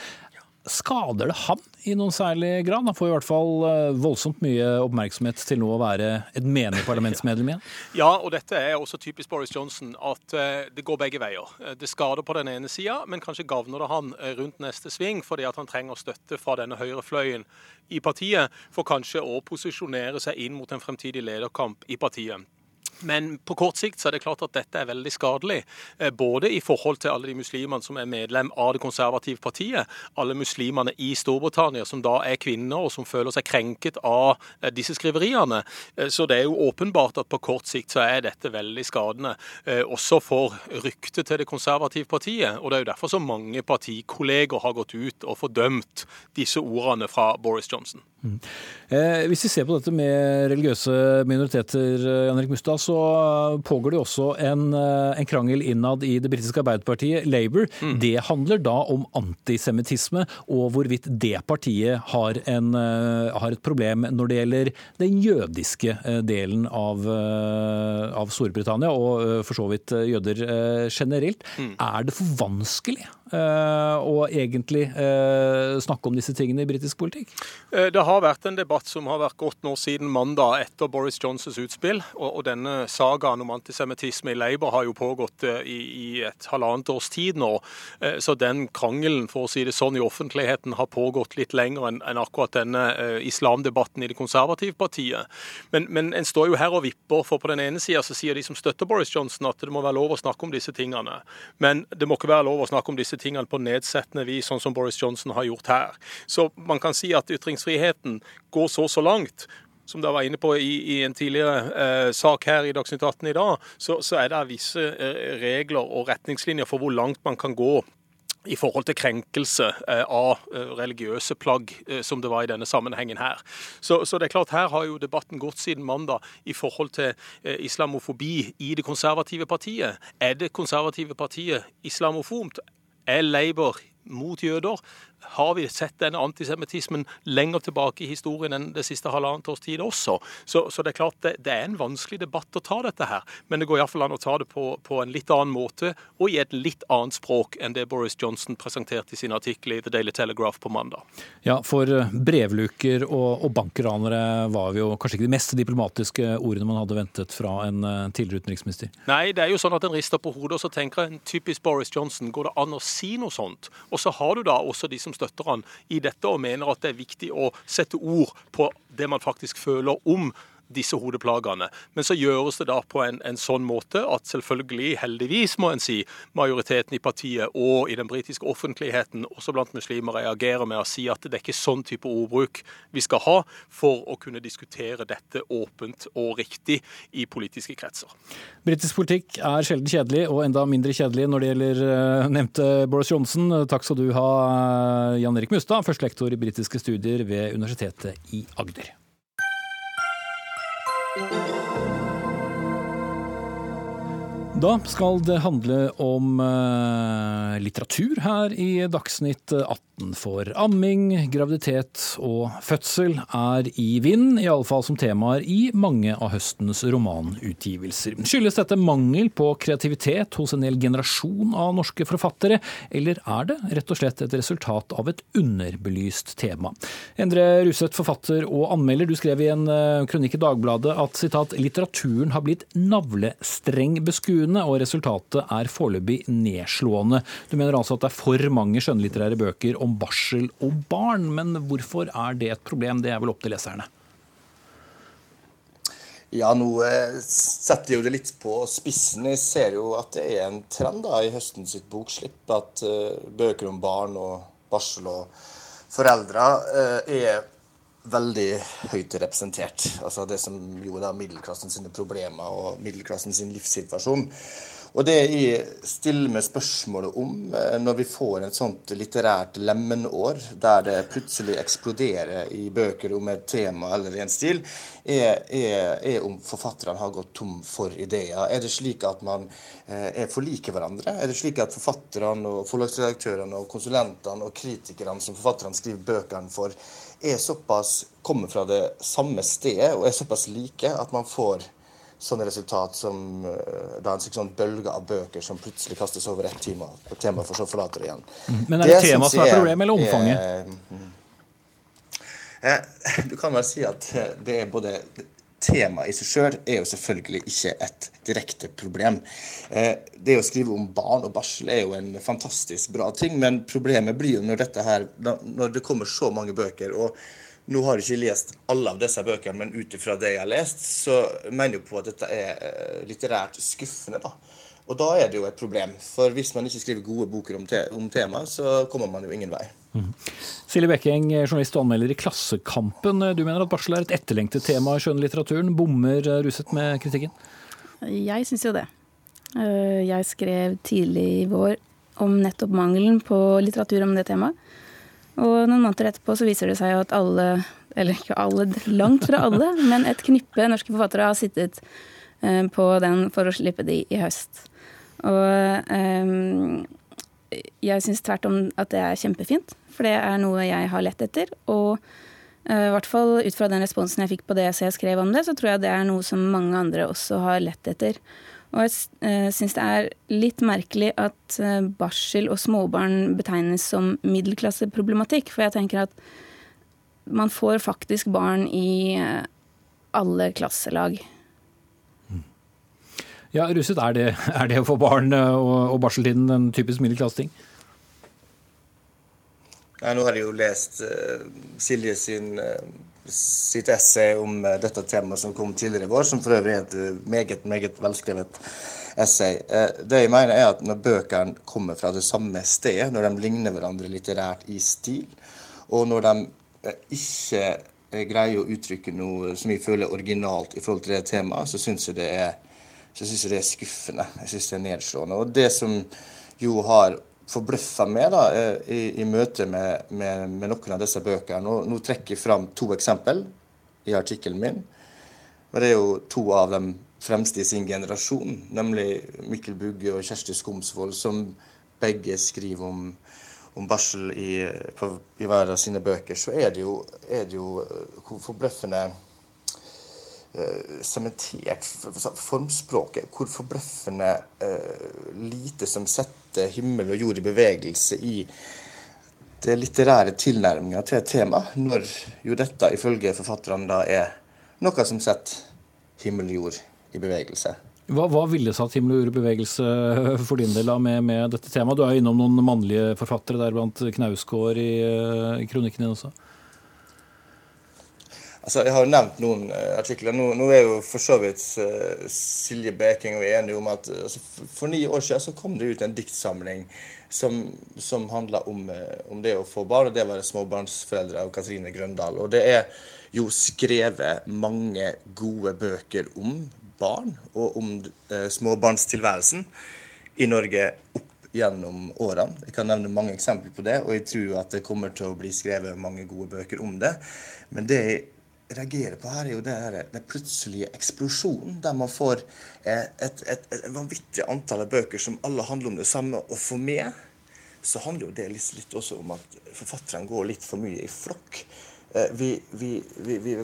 Skader det han i noen særlig grad? Han får i hvert fall eh, voldsomt mye oppmerksomhet til nå å være et menig parlamentsmedlem igjen. Ja, og dette er også typisk Boris Johnson, at eh, det går begge veier. Eh, det skader på den ene sida, men kanskje gagner det han rundt neste sving, fordi at han trenger støtte fra denne høyrefløyen i partiet, for kanskje å posisjonere seg inn mot en fremtidig lederkamp i partiet. Men på kort sikt så er det klart at dette er veldig skadelig. Eh, både i forhold til alle de muslimene som er medlem av det konservative partiet, alle muslimene i Storbritannia som da er kvinner og som føler seg krenket av eh, disse skriveriene. Eh, så det er jo åpenbart at på kort sikt så er dette veldig skadende. Også for ryktet til det konservative partiet. Og det er jo derfor så mange partikolleger har gått ut og fordømt disse ordene fra Boris Johnson. Mm. Eh, hvis vi ser på dette med religiøse minoriteter, Jan Erik Mustad, så pågår det også en, eh, en krangel innad i det britiske arbeiderpartiet, Labour. Mm. Det handler da om antisemittisme og hvorvidt det partiet har, en, eh, har, et problem når det gjelder den jødiske eh, delen av, av Storbritannia, og for så vidt jøder generelt. Mm. Er det for vanskelig å egentlig snakke om disse tingene i britisk politikk? Det har vært en debatt som har vært gått nå siden mandag etter Boris Johnsons utspill. og, denne sagaen om antisemittisme i Labour har jo pågått eh, i, et halvannet års tid nå. Eh, så den krangelen for å si det sånn, i offentligheten har pågått litt lenger enn, akkurat denne eh, islamdebatten i det konservative partiet. Men, men, en står jo her og vipper, for på den ene sida så sier de som støtter Boris Johnson at det må være lov å snakke om disse tingene. Men det må ikke være lov å snakke om disse tingene på nedsettende vis, sånn som Boris Johnson har gjort her. Så man kan si at ytringsfriheten går så så langt som dere var inne på i, i en tidligere eh, sak her i Dagsnytt 18 i dag, så, så er det visse eh, regler og retningslinjer for hvor langt man kan gå i forhold til krenkelse eh, av eh, religiøse plagg, som det var i denne sammenhengen her. Så, så, det er klart, her har jo debatten gått siden mandag i forhold til islamofobi i det konservative partiet. Er det konservative partiet islamofomt? Er Labour mot jøder? Har vi sett denne antisemittismen lenger tilbake i historien enn det siste halvannet års tid også. Så, så det er klart det, det, er en vanskelig debatt å ta dette her. Men det går iallfall an å ta det på, på, en litt annen måte og i et litt annet språk enn det Boris Johnson presenterte i sin artikkel i The Daily Telegraph på mandag. Ja, for eh, brevluker og, og bankranere var jo kanskje ikke de mest diplomatiske ordene man hadde ventet fra en eh, tidligere utenriksminister? Nei, det er jo sånn at en rister på hodet og så tenker en typisk Boris Johnson. Går det an å si noe sånt? Og så har du da også de som støtter han i dette og mener at det er viktig å sette ord på det man faktisk føler om disse hodeplagene. Men så gjøres det da på en, en sånn måte at selvfølgelig, heldigvis må en si, majoriteten i partiet og i den britiske offentligheten, også blant muslimer, reagerer med å si at det er ikke sånn type ordbruk vi skal ha for å kunne diskutere dette åpent og riktig i politiske kretser. Britisk politikk er sjelden kjedelig, og enda mindre kjedelig når det gjelder uh, nevnte Boris Johnson. Takk skal du ha, Jan Erik Mustad, førstelektor i britiske studier ved Universitetet i Agder. Thank you. Da skal det handle om uh, litteratur her i Dagsnytt 18 for amming, graviditet og fødsel er i vind, iallfall som temaer i mange av høstens romanutgivelser. Skyldes dette mangel på kreativitet hos en hel generasjon av norske forfattere, eller er det rett og slett et resultat av et underbelyst tema? Endre Ruseth, forfatter og anmelder, du skrev i en eh, kronikk i Dagbladet at citat, litteraturen har blitt navlestreng beskuende, og resultatet er foreløpig nedslående. Du mener altså at det er for mange skjønnlitterære bøker om barsel og barn. Men hvorfor er det et problem? Det er vel opp til leserne? Ja, nå eh, setter jo det litt på spissen. Jeg ser jo at det er en trend da, i høsten sitt bokslipp at uh, bøker om barn og barsel og foreldre uh, er veldig høyt representert. Altså det som jo er middelklassen sine problemer og middelklassen sin livssituasjon. Og det jeg stiller meg spørsmålet om eh, når vi får et sånt litterært lemenår, der det plutselig eksploderer i bøker om et tema eller en stil, er, er, er om forfatterne har gått tom for ideer. Er det slik at man eh, er for like hverandre? Er det slik at forfatterne og forlagsredaktørene og konsulentene og kritikerne som forfatterne skriver bøkene for, er såpass, kommer fra det samme stedet og er såpass like at man får sånne resultat som uh, da en sånn bølge av bøker som plutselig kastes over ett tema, tema for så forlater det igjen. Mm. Men er det, det tema som er problemet, eller omfanget? Er, mm, eh, du kan vel si at det er både Temaet i seg sjøl er jo selvfølgelig ikke et direkte problem. Eh, det å skrive om barn og barsel er jo en fantastisk bra ting, men problemet blir jo når, her, når det kommer så mange bøker. og nå har jeg ikke lest alle av disse bøkene, men ut ifra det jeg har lest, så mener jeg på at dette er eh, litterært skuffende. da. Og da er det jo et problem. For hvis man ikke skriver gode boker om, te om temaet, så kommer man jo ingen vei. Mm. Silje Bekking, journalist og anmelder i Klassekampen. Du mener at barsel er et etterlengtet tema i skjønnlitteraturen. Bommer Ruset med kritikken? Jeg syns jo det. Eh, jeg skrev tidlig i vår om nettopp mangelen på litteratur om det temaet. Og noen måneder etterpå så viser det seg at alle, eller ikke alle, langt fra alle, men et knippe norske forfattere har sittet eh, på den for å slippe de i høst. Og um, jeg syns tvert om at det er kjempefint, for det er noe jeg har lett etter. Og uh, i hvert fall ut fra den responsen jeg fikk på det jeg skrev om det, så tror jeg det er noe som mange andre også har lett etter. Og jeg uh, syns det er litt merkelig at uh, barsel og småbarn betegnes som middelklasseproblematikk. For jeg tenker at man får faktisk barn i alle klasselag. Ja, Russet, er det, er det få barn og, og barseltiden en typisk middelklasseting? Nei, nå har jeg jo lest Silje sin sitt essay om uh, dette temaet som kom tidligere i vår, som for øvrig er et eh, meget, meget velskrevet essay. Eh, det jeg mener er at Når bøkene kommer fra det samme stedet, når de ligner hverandre litterært i stil, og når de ikke greier å uttrykke noe som jeg føler er originalt i forhold til det temaet, så syns jeg det er så synes jeg det er skuffende. Jeg syns det er nedslående. Og det som jo har forbløffa meg da, eh, i, i møte med, med, med, noen av disse bøkene. Nå, nå trekker jeg fram to eksempel i artikkelen min. Og det er jo to av de fremste i sin generasjon, nemlig Mikkel Bugge og Kjersti Skomsvold, som begge skriver om, om barsel i, på, i hver av sine bøker. Så er det jo, er det jo eh, forbløffende sementert formspråket. Hvor forbløffende uh, lite som setter himmel og jord i bevegelse i det litterære tilnærminga til et tema, når jo dette ifølge forfatterne da er noe som setter himmel og jord i bevegelse. Hva, hva ville satt himmel og jord i bevegelse for din del med, med, dette temaet? Du er innom noen mannlige forfattere, deriblant Knausgård i, i kronikken din også? Altså, jeg har jo nevnt noen uh, artikler. Nå, nå, er jo for så vidt uh, Silje Beking og vi enige om at uh, altså, for ni år siden så kom det ut en diktsamling som, som handla om, om, det å få barn. og Det var 'Småbarnsforeldre' av Katrine Grøndal. Og det er jo skrevet mange gode bøker om barn og om småbarnstilværelsen i Norge opp gjennom årene. Jeg kan nevne mange eksempler på det, og jeg tror at det kommer til å bli skrevet mange gode bøker om det. Men det jeg reagerer på her, er jo det her, den plutselige eksplosjonen, der man får et, et, et, et, vanvittig antall av bøker som alle handler om det samme. Og for meg så handler jo det litt, litt også om at forfatterne går litt for mye i flokk. Eh, vi, vi, vi,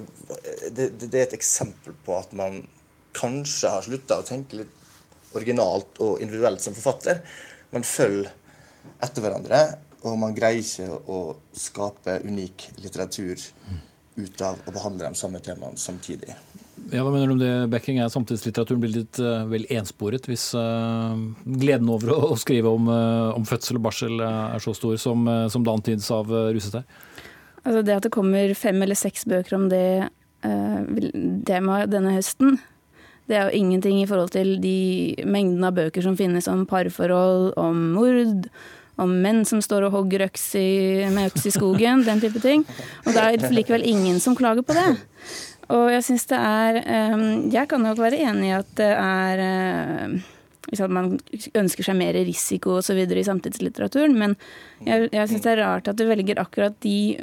det, det, er et eksempel på at man kanskje har slutta å tenke litt originalt og individuelt som forfatter. Man følger etter hverandre, og man greier ikke å skape unik litteratur ut av å behandle de samme temaene samtidig. Ja, hva mener du om det, Becking? Er samtidslitteraturen blir litt uh, vel ensporet hvis uh, gleden over å, å skrive om, uh, om, fødsel og barsel er så stor som, som det antydes av uh, Rusetær? Altså det at det kommer fem eller seks bøker om det temaet denne høsten, det er jo ingenting i forhold til de mengden av bøker som finnes om parforhold, om mord, om menn som står og hogger øks i, med øks i skogen, den type ting. Og det er likevel ingen som klager på det. Og jeg syns det er ehm, Jeg kan nok være enig i at det er eh, man ønsker seg mer risiko osv. i samtidslitteraturen. Men jeg, jeg syns det er rart at du velger akkurat de,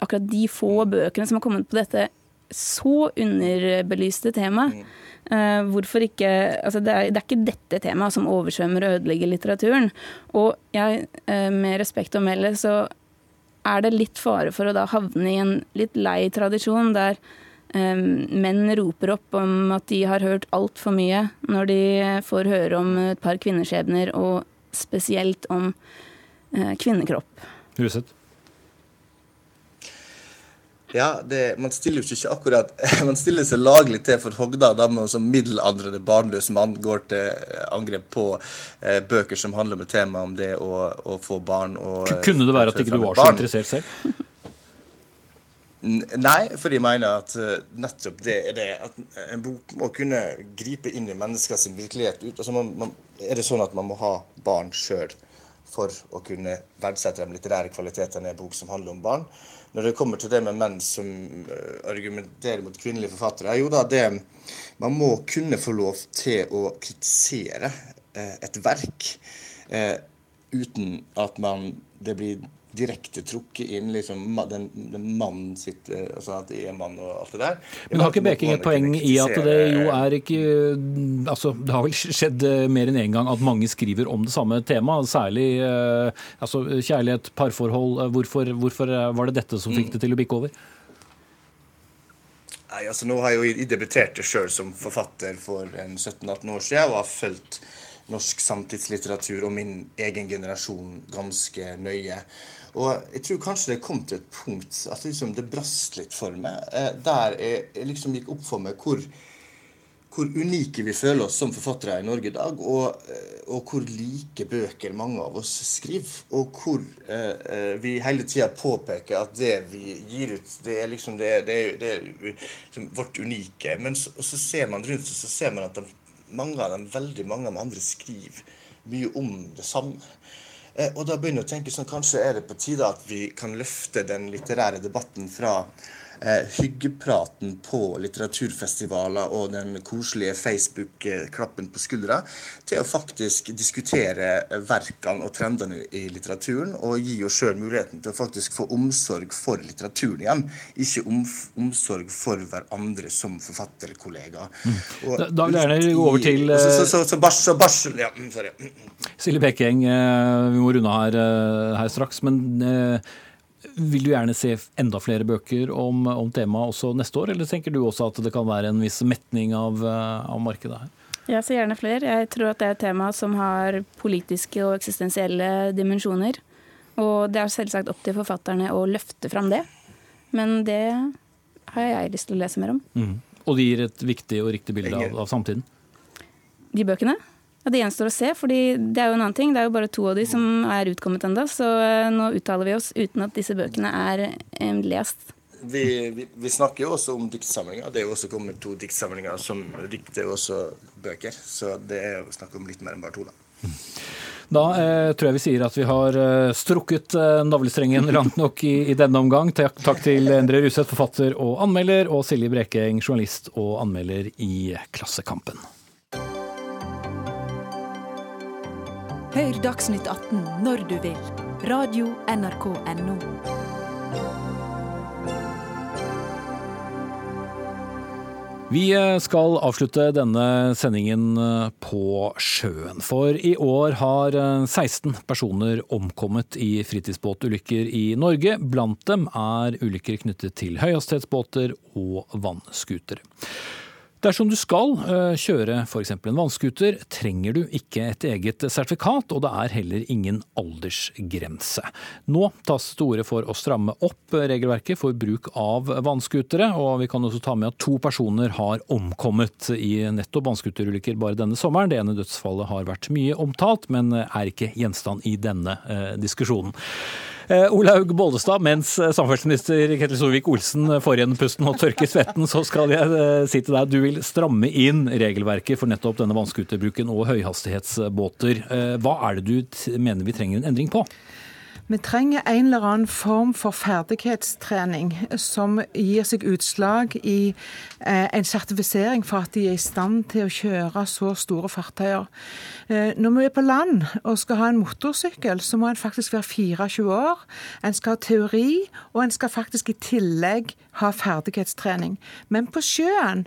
akkurat de få bøkene som har kommet på dette så underbelyste temaet. Uh, hvorfor ikke Altså, det er, det er, ikke dette temaet som oversvømmer og ødelegger litteraturen. Og jeg, uh, med respekt å melde, så er det litt fare for å da havne i en litt lei tradisjon der um, menn roper opp om at de har hørt altfor mye når de får høre om et par kvinneskjebner, og spesielt om uh, kvinnekropp. Huset. Ja, det, man stiller jo ikke akkurat Man stiller seg laglig til for Hogda da man som middelaldrende barnløs mann går til angrep på eh, bøker som handler om temaet om det å, å, få barn. Og, Kunne det være at ikke du var så interessert selv? Nei, for jeg mener at uh, nettopp det er det. At en bok må kunne gripe inn i menneskers virkelighet. Altså man, man, er det sånn at man må ha barn sjøl for å kunne verdsette de litterære kvalitetene i en bok som handler om barn? Når det kommer til det med menn som eh, argumenterer mot kvinnelige forfattere, jo da det Man må kunne få lov til å kritisere eh, et verk eh, uten at man det blir direkte trukket inn liksom, den, den mannen sitt eh, altså At det er mann og alt det der. Men har ikke Beking et poeng i at det jo er ikke altså Det har vel skjedd eh, mer enn én en gang at mange skriver om det samme temaet, særlig eh, altså, kjærlighet, parforhold. Hvorfor, hvorfor, var det dette som fikk det til å bikke over? Nei, altså Nå har jeg jo debutert sjøl som forfatter for 17-18 år siden og har fulgt norsk samtidslitteratur og min egen generasjon ganske nøye. Og jeg tror kanskje det kom til et punkt at liksom det brast litt for meg. Eh, der jeg liksom gikk opp for meg hvor, hvor unike vi føler oss som forfattere i Norge i dag. Og, eh, og hvor like bøker mange av oss skriver. Og hvor eh, eh vi hele tida påpeker at det vi gir ut, det er liksom det, det, det er liksom vårt unike. Men så, så, ser man rundt seg, så ser man at de, mange av dem, veldig mange av de andre skriver mye om det samme. Eh, og da begynner jeg å tenke sånn, Kanskje er det på tide at vi kan løfte den litterære debatten fra eh, hyggepraten på litteraturfestivaler og den koselige Facebook-klappen på skuldra, til å faktisk diskutere verkene og trendene i litteraturen, og gi oss sjøl muligheten til å faktisk få omsorg for litteraturen igjen. Ikke om, omsorg for hverandre som forfatterkollega. Mm. da, da, vil jeg gjerne gå over til Så, så, så, så, barsel, barsel ja, mm, sorry. Silje Bekeng, eh, vi må runde her, eh, her straks. men eh, vil du gjerne se enda flere bøker om, om temaet også neste år, eller tenker du også at det kan være en viss metning av, eh, av markedet her? Jeg ser gjerne flere. Jeg tror at det er et tema som har politiske og eksistensielle dimensjoner. Og det er selvsagt opp til forfatterne å løfte fram det. Men det har jeg lyst til å lese mer om. Mm. Og det gir et viktig og riktig bilde av, av samtiden? De bøkene? Ja, Det gjenstår å se, fordi det er jo en annen ting. Det er jo bare to av de som er utkommet ennå. Så eh, nå uttaler vi oss uten at disse bøkene er eh, lest. vi, vi, vi, snakker jo også om diktsamlinger. Det er jo også kommet to diktsamlinger som dikter også bøker. Så det er jo snakk om litt mer enn bare to, da. Da eh, tror jeg vi sier at vi har eh, strukket eh, navlestrengen langt nok i, i denne omgang. Takk, takk til Endre Ruseth, forfatter og anmelder, og Silje Brekeng, journalist og anmelder i Klassekampen. Hør Dagsnytt 18 når du vil. Radio NRK Radio.nrk.no. Vi eh, skal avslutte denne sendingen eh, på sjøen. For i år har 16 eh, personer omkommet i fritidsbåtulykker i Norge. Blant dem er ulykker knyttet til høyhastighetsbåter og vannskutere. Dersom du skal eh, kjøre f.eks. en vannskuter, trenger du ikke et eget sertifikat, og det er heller ingen aldersgrense. Nå tas det til orde for å stramme opp regelverket for bruk av vannskutere, og vi kan også ta med at to personer har omkommet i nettopp vannskuterulykker bare denne sommeren. Det ene dødsfallet har vært mye omtalt, men er ikke gjenstand i denne eh, diskusjonen. Eh, Olaug Bollestad, mens eh, samferdselsminister Ketil Solvik-Olsen får igjen pusten og tørker svetten, så skal jeg eh, si til deg du vil stramme inn regelverket for nettopp denne vannskuterbruken og høyhastighetsbåter. Hva er det du mener vi trenger en endring på? Vi trenger en eller annen form for ferdighetstrening som gir seg utslag i eh, en sertifisering for at de er i stand til å kjøre så store fartøyer. Eh, når vi er på land og skal ha en motorsykkel, så må en faktisk være 24 år. En skal ha teori, og en skal faktisk i tillegg ha ferdighetstrening. Men på sjøen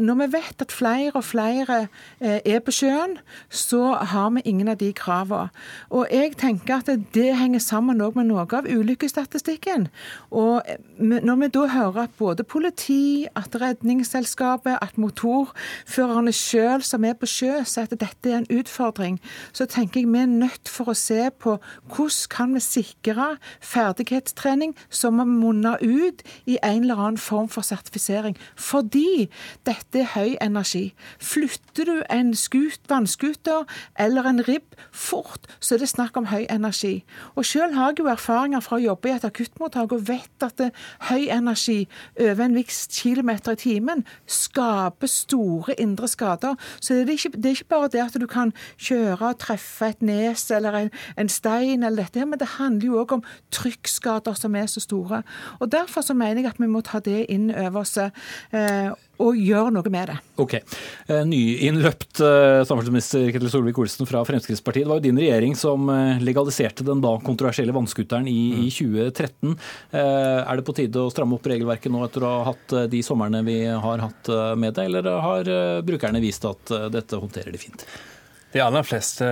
når vi vet at flere og flere eh, er på sjøen, så har vi ingen av de kravene. Og jeg tenker at det henger sammen med noe av ulykkesstatistikken. Og eh, når vi da hører at både politi, at Redningsselskapet, at motorførerne sjøl som er på sjø, sier at dette er en utfordring, så tenker jeg vi er nødt for å se på hvordan kan vi sikre ferdighetstrening som munner ut i en eller annen form for sertifisering. Fordi dette er høy energi. Flytter du en skut, vannskuter eller en ribb fort, så er det snakk om høy energi. Og Selv har jeg jo erfaringer fra å jobbe i et akuttmottak og vet at det, høy energi over en viss kilometer i timen skaper store indre skader. Så det er, ikke, det er ikke bare det at du kan kjøre og treffe et nes eller en, en stein, eller dette, men det handler jo òg om trykkskader som er så store. Og Derfor så mener jeg at vi må ta det inn over oss. Eh, og gjør noe med det. Ok. Eh, nyinnløpt eh, samferdselsminister Ketil Solvik-Olsen fra Fremskrittspartiet. Det var jo din regjering som eh, legaliserte den da kontroversielle vannskuteren i, mm. i 2013. Er det på tide å stramme opp regelverket nå etter å ha hatt de somrene vi har hatt med det, eller har brukerne vist at dette håndterer de fint? De aller fleste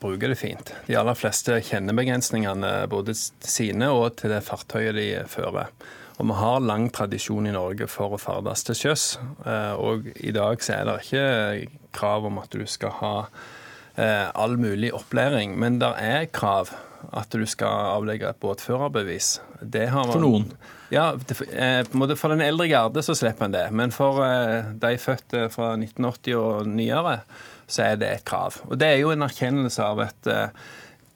bruker det fint. De aller fleste kjenner begrensningene både sine og til det fartøyet de fører. Og vi har lang tradisjon i Norge for å ferdes til sjøs. Eh, og i dag så er det ikke krav om at du skal ha eh, all mulig opplæring, men det er krav at du skal avlegge et båtførerbevis. Man, for noen? Ja, eh, For den eldre garde så slipper en det. Men for de født fra 1980 og nyere, så er det et krav. Og det er jo en erkjennelse av at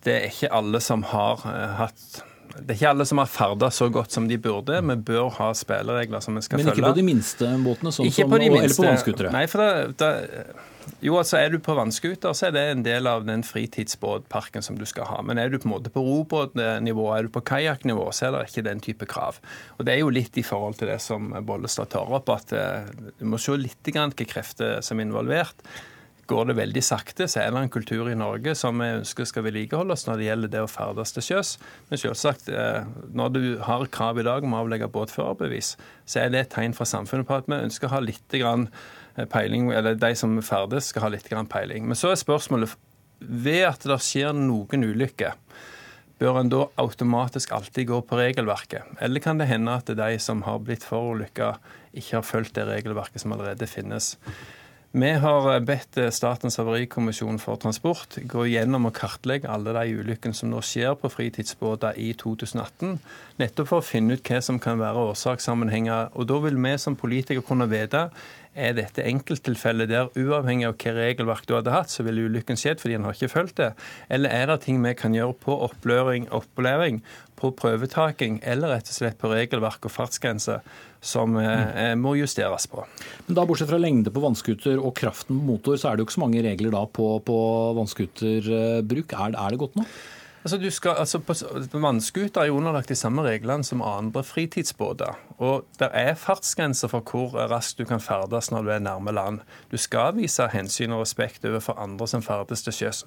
det er ikke alle som har hatt det er ikke alle som har ferdes så godt som de burde. Vi bør ha spilleregler som vi skal følge. Men ikke følge. på de minste båtene, sånn som, eller på vannskutere? Nei, for da, da, jo, altså Er du på vannskuter, så er det en del av den fritidsbåtparken som du skal ha. Men er du på en måte på robåtnivå, er du på kajakknivå, så er det ikke den type krav. Og Det er jo litt i forhold til det som Bollestad tar opp, at eh, du må se litt hvilke krefter som er involvert går det veldig sakte, så er det en kultur i Norge som vi ønsker skal vedlikeholdes når det gjelder det å ferdes til sjøs. Men selvsagt, eh, når du har krav i dag om å avlegge båtførerbevis, så er det et tegn fra samfunnet på at vi ønsker å ha litt eh, peiling, eller de som ferdes, skal ha litt peiling. Men så er spørsmålet ved at det skjer noen ulykker, bør en da automatisk alltid gå på regelverket? Eller kan det hende at de som har blitt forulykka, ikke har fulgt det regelverket som allerede finnes? Vi har bedt Statens havarikommisjon for transport gå gjennom og kartlegge alle de ulykkene som nå skjer på fritidsbåter i 2018, nettopp for å finne ut hva som kan være årsakssammenhenger. Og Da vil vi som politikere kunne vite Er dette enkelttilfellet der uavhengig av hvilket regelverk du hadde hatt, så ville ulykken skjedd fordi en har ikke fulgt det? Eller er det ting vi kan gjøre på opplæring, opplæring på prøvetaking eller rett og slett på regelverk og fartsgrense som eh, må justeres på. Men da Bortsett fra lengde på vannskuter og kraften på motor, så er det jo ikke så mange regler da på, på vannskuterbruk. Er, er det godt nok? Altså, du skal, altså på, Vannskuter er jo underlagt de samme reglene som andre fritidsbåter. Og det er fartsgrenser for hvor raskt du kan ferdes når du er nærme land. Du skal vise hensyn og respekt overfor andre som ferdes til sjøs.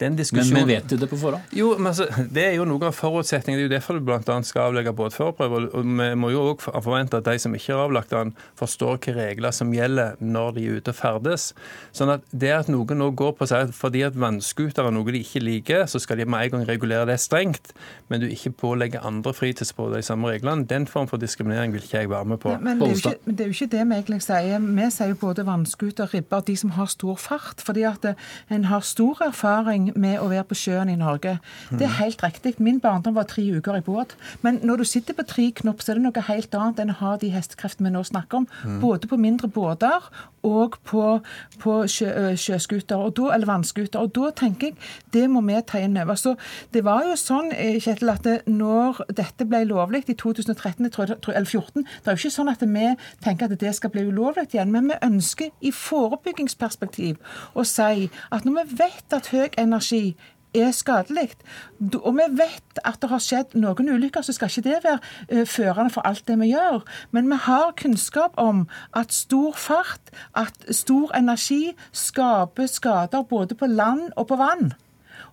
Men, men, vet du det på forhånd? Jo, men altså, Det er jo noe av forutsetningen. Det er jo derfor du bl.a. skal avlegge båtførerprøve. Og vi må jo òg forvente at de som ikke har avlagt den, forstår hvilke regler som gjelder når de er ute og ferdes. Sånn at det at noen nå går på seg fordi at vannskuter er noe de ikke liker, så skal de med gang regulere det strengt, men du ikke pålegger andre fritidsbåter de samme reglene. Den form for diskriminering vil ikke jeg være med på. Men, men det, er ikke, det, er jo ikke, det vi egentlig sier. Vi sier jo både vannskuter, ribber, de som har stor fart. Fordi at en har stor erfaring med å være på sjøen i Norge. Det er helt riktig. Min barndom var tre uker i båt. Men når du sitter på tre knop, så er det noe helt annet enn å ha de hestekreftene vi nå snakker om. Mm. Både på mindre båter og på, på sjø, sjøskuter, eller vannskuter. Og da tenker jeg det må vi ta inn over. Så det var jo sånn eh, Kjetil, at når dette ble lovlig i 2013 eller 2014, det er jo ikke sånn at vi tenker at det skal bli ulovlig igjen. Men vi ønsker i forebyggingsperspektiv å si at når vi vet at høy energi er skadelig. Og vi vet at det har skjedd noen ulykker, så skal ikke det være uh, førende for alt det vi gjør. Men vi har kunnskap om at stor fart, at stor energi skaper skader både på land og på vann.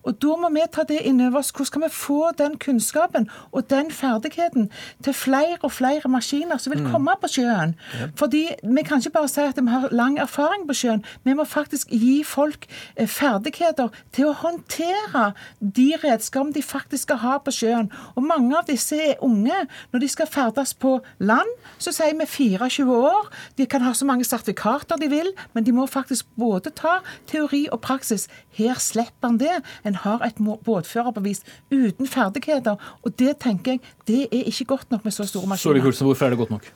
Og Da må vi ta det inn over oss. Hvordan skal vi få den kunnskapen og den ferdigheten til flere og flere maskiner som vil mm. komme på sjøen? Fordi Vi kan ikke bare si at vi har lang erfaring på sjøen. Vi må faktisk gi folk eh, ferdigheter til å håndtere de redskapene de faktisk skal ha på sjøen. Og Mange av disse er unge. Når de skal ferdes på land, så sier vi 24 år. De kan ha så mange sertifikater de vil, men de må faktisk både ta teori og praksis. Her slipper han det. En har et båtførerbevis uten ferdigheter. Og det tenker jeg, det er ikke godt nok med så store maskiner. Kulsen, hvorfor er det godt nok?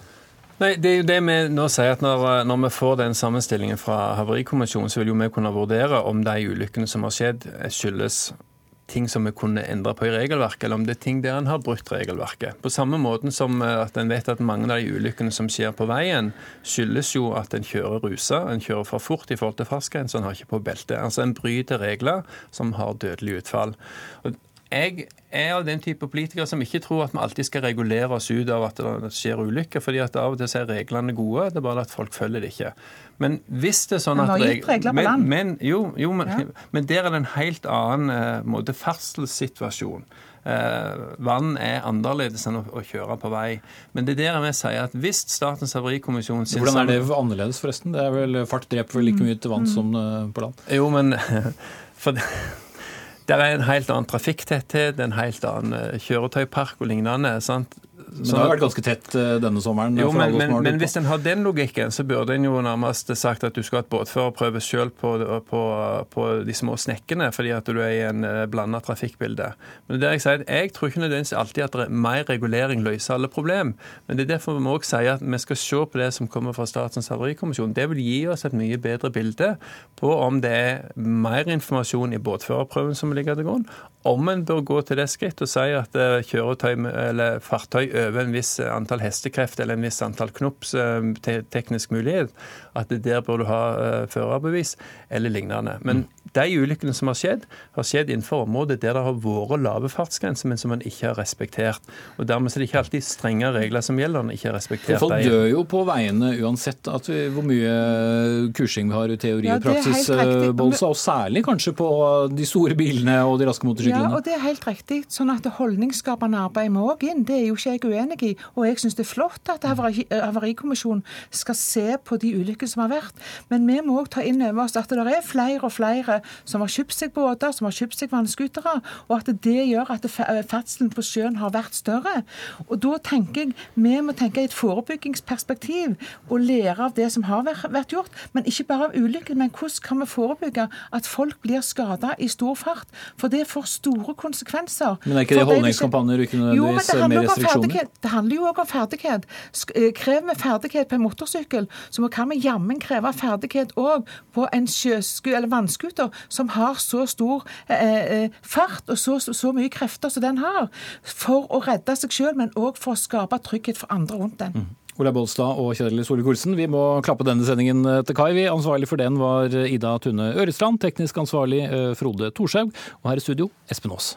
Nei, det er jo det vi nå sier at når, når vi får den sammenstillingen fra Havarikommisjonen, så vil jo vi kunne vurdere om de ulykkene som har skjedd, skyldes ting som vi kunne endre på i regelverket, eller om det er ting der en har brutt regelverket. På samme måten som eh, at en vet at mange av de ulykkene som skjer på veien, skyldes jo at en kjører rusa, en kjører for fort i forhold til fartsgrensen, en har ikke på belte. Altså en bryter regler som har dødelig utfall. Og jeg er av den type politikere som ikke tror at vi alltid skal regulere oss ut av at det skjer ulykker, fordi at av og til er reglene gode, det er bare at folk følger det ikke. Men hvis det er sånn at regler men. Men, jo, jo men, ja. men, der er det en helt annen uh, måte ferdselssituasjon. Uh, vann er annerledes enn å, å, kjøre på vei. Men det er der vi sier at hvis Statens havarikommisjon Hvordan er det annerledes, forresten? Det er vel Fart dreper vel like mye til vann mm. som uh, på land? Jo, men for det er en helt annen trafikktetthet, en helt annen eh, kjøretøypark og lignende. sant? Men det har vært ganske tett eh, denne sommeren. Jo, men, men, men hvis en har den logikken, så burde en jo nærmest sagt at du skal ha et båtførerprøve sjøl på, på, på, de små snekkene, fordi at du er i en eh, blanda trafikkbilde. Men det jeg sier, jeg tror ikke nødvendigvis alltid at mer regulering løser alle problem. Men det er derfor vi òg sier at vi skal se på det som kommer fra Statens havarikommisjon. Det vil gi oss et mye bedre bilde på om det er mer informasjon i båtførerprøven som ligger til grunn, om en bør gå til det skritt og si at eh, kjøretøy eller fartøy over en viss antall hestekreft eller en viss antall knops eh, teknisk mulighet, at der bør du ha uh, førerbevis eller lignende. Men mm. de ulykkene som har skjedd, har skjedd innenfor området der det har vært lave fartsgrenser, men som man ikke har respektert. Og Dermed er det ikke alltid strenge regler som gjelder når man ikke har respektert dem. Folk dør jo på veiene uansett vi, hvor mye kursing vi har i teori og praksis, Bolsa, og særlig kanskje på de store bilene og de raske motorsyklene. Ja, og det er helt riktig. Sånn at holdningsskapende arbeid må òg inn. Det er jo ikke jeg uenig i. Og jeg syns det er flott at Havarikommisjonen skal se på de ulykkene som har vært. Men vi må òg ta inn over oss at det er flere og flere som har kjøpt seg båter, som har kjøpt seg vannskutere, og at det gjør at ferdselen på sjøen har vært større. Og da tenker jeg vi må tenke i et forebyggingsperspektiv og lære av det som har vært gjort. Men ikke bare av ulykken, men hvordan kan vi forebygge at folk blir skada i stor fart? For det får store konsekvenser. Men er ikke det holdningskampanjer ikke nødvendigvis mer restriksjoner? Det handler jo òg om ferdighet. Eh, krever vi ferdighet på en motorsykkel, så kan vi jammen kreve ferdighet òg på en sjøsku, eller vannskuter som har så stor eh, fart og så, så, mye krefter som den har, for å redde seg sjøl, men òg for å skape trygghet for andre rundt den. Mm. Ola Bolstad og Kjell Solvik-Olsen, vi må klappe denne sendingen til kai. Vi Ansvarlig for den var Ida Tune Ørestrand, teknisk ansvarlig Frode Thorshaug, og her i studio Espen Aas.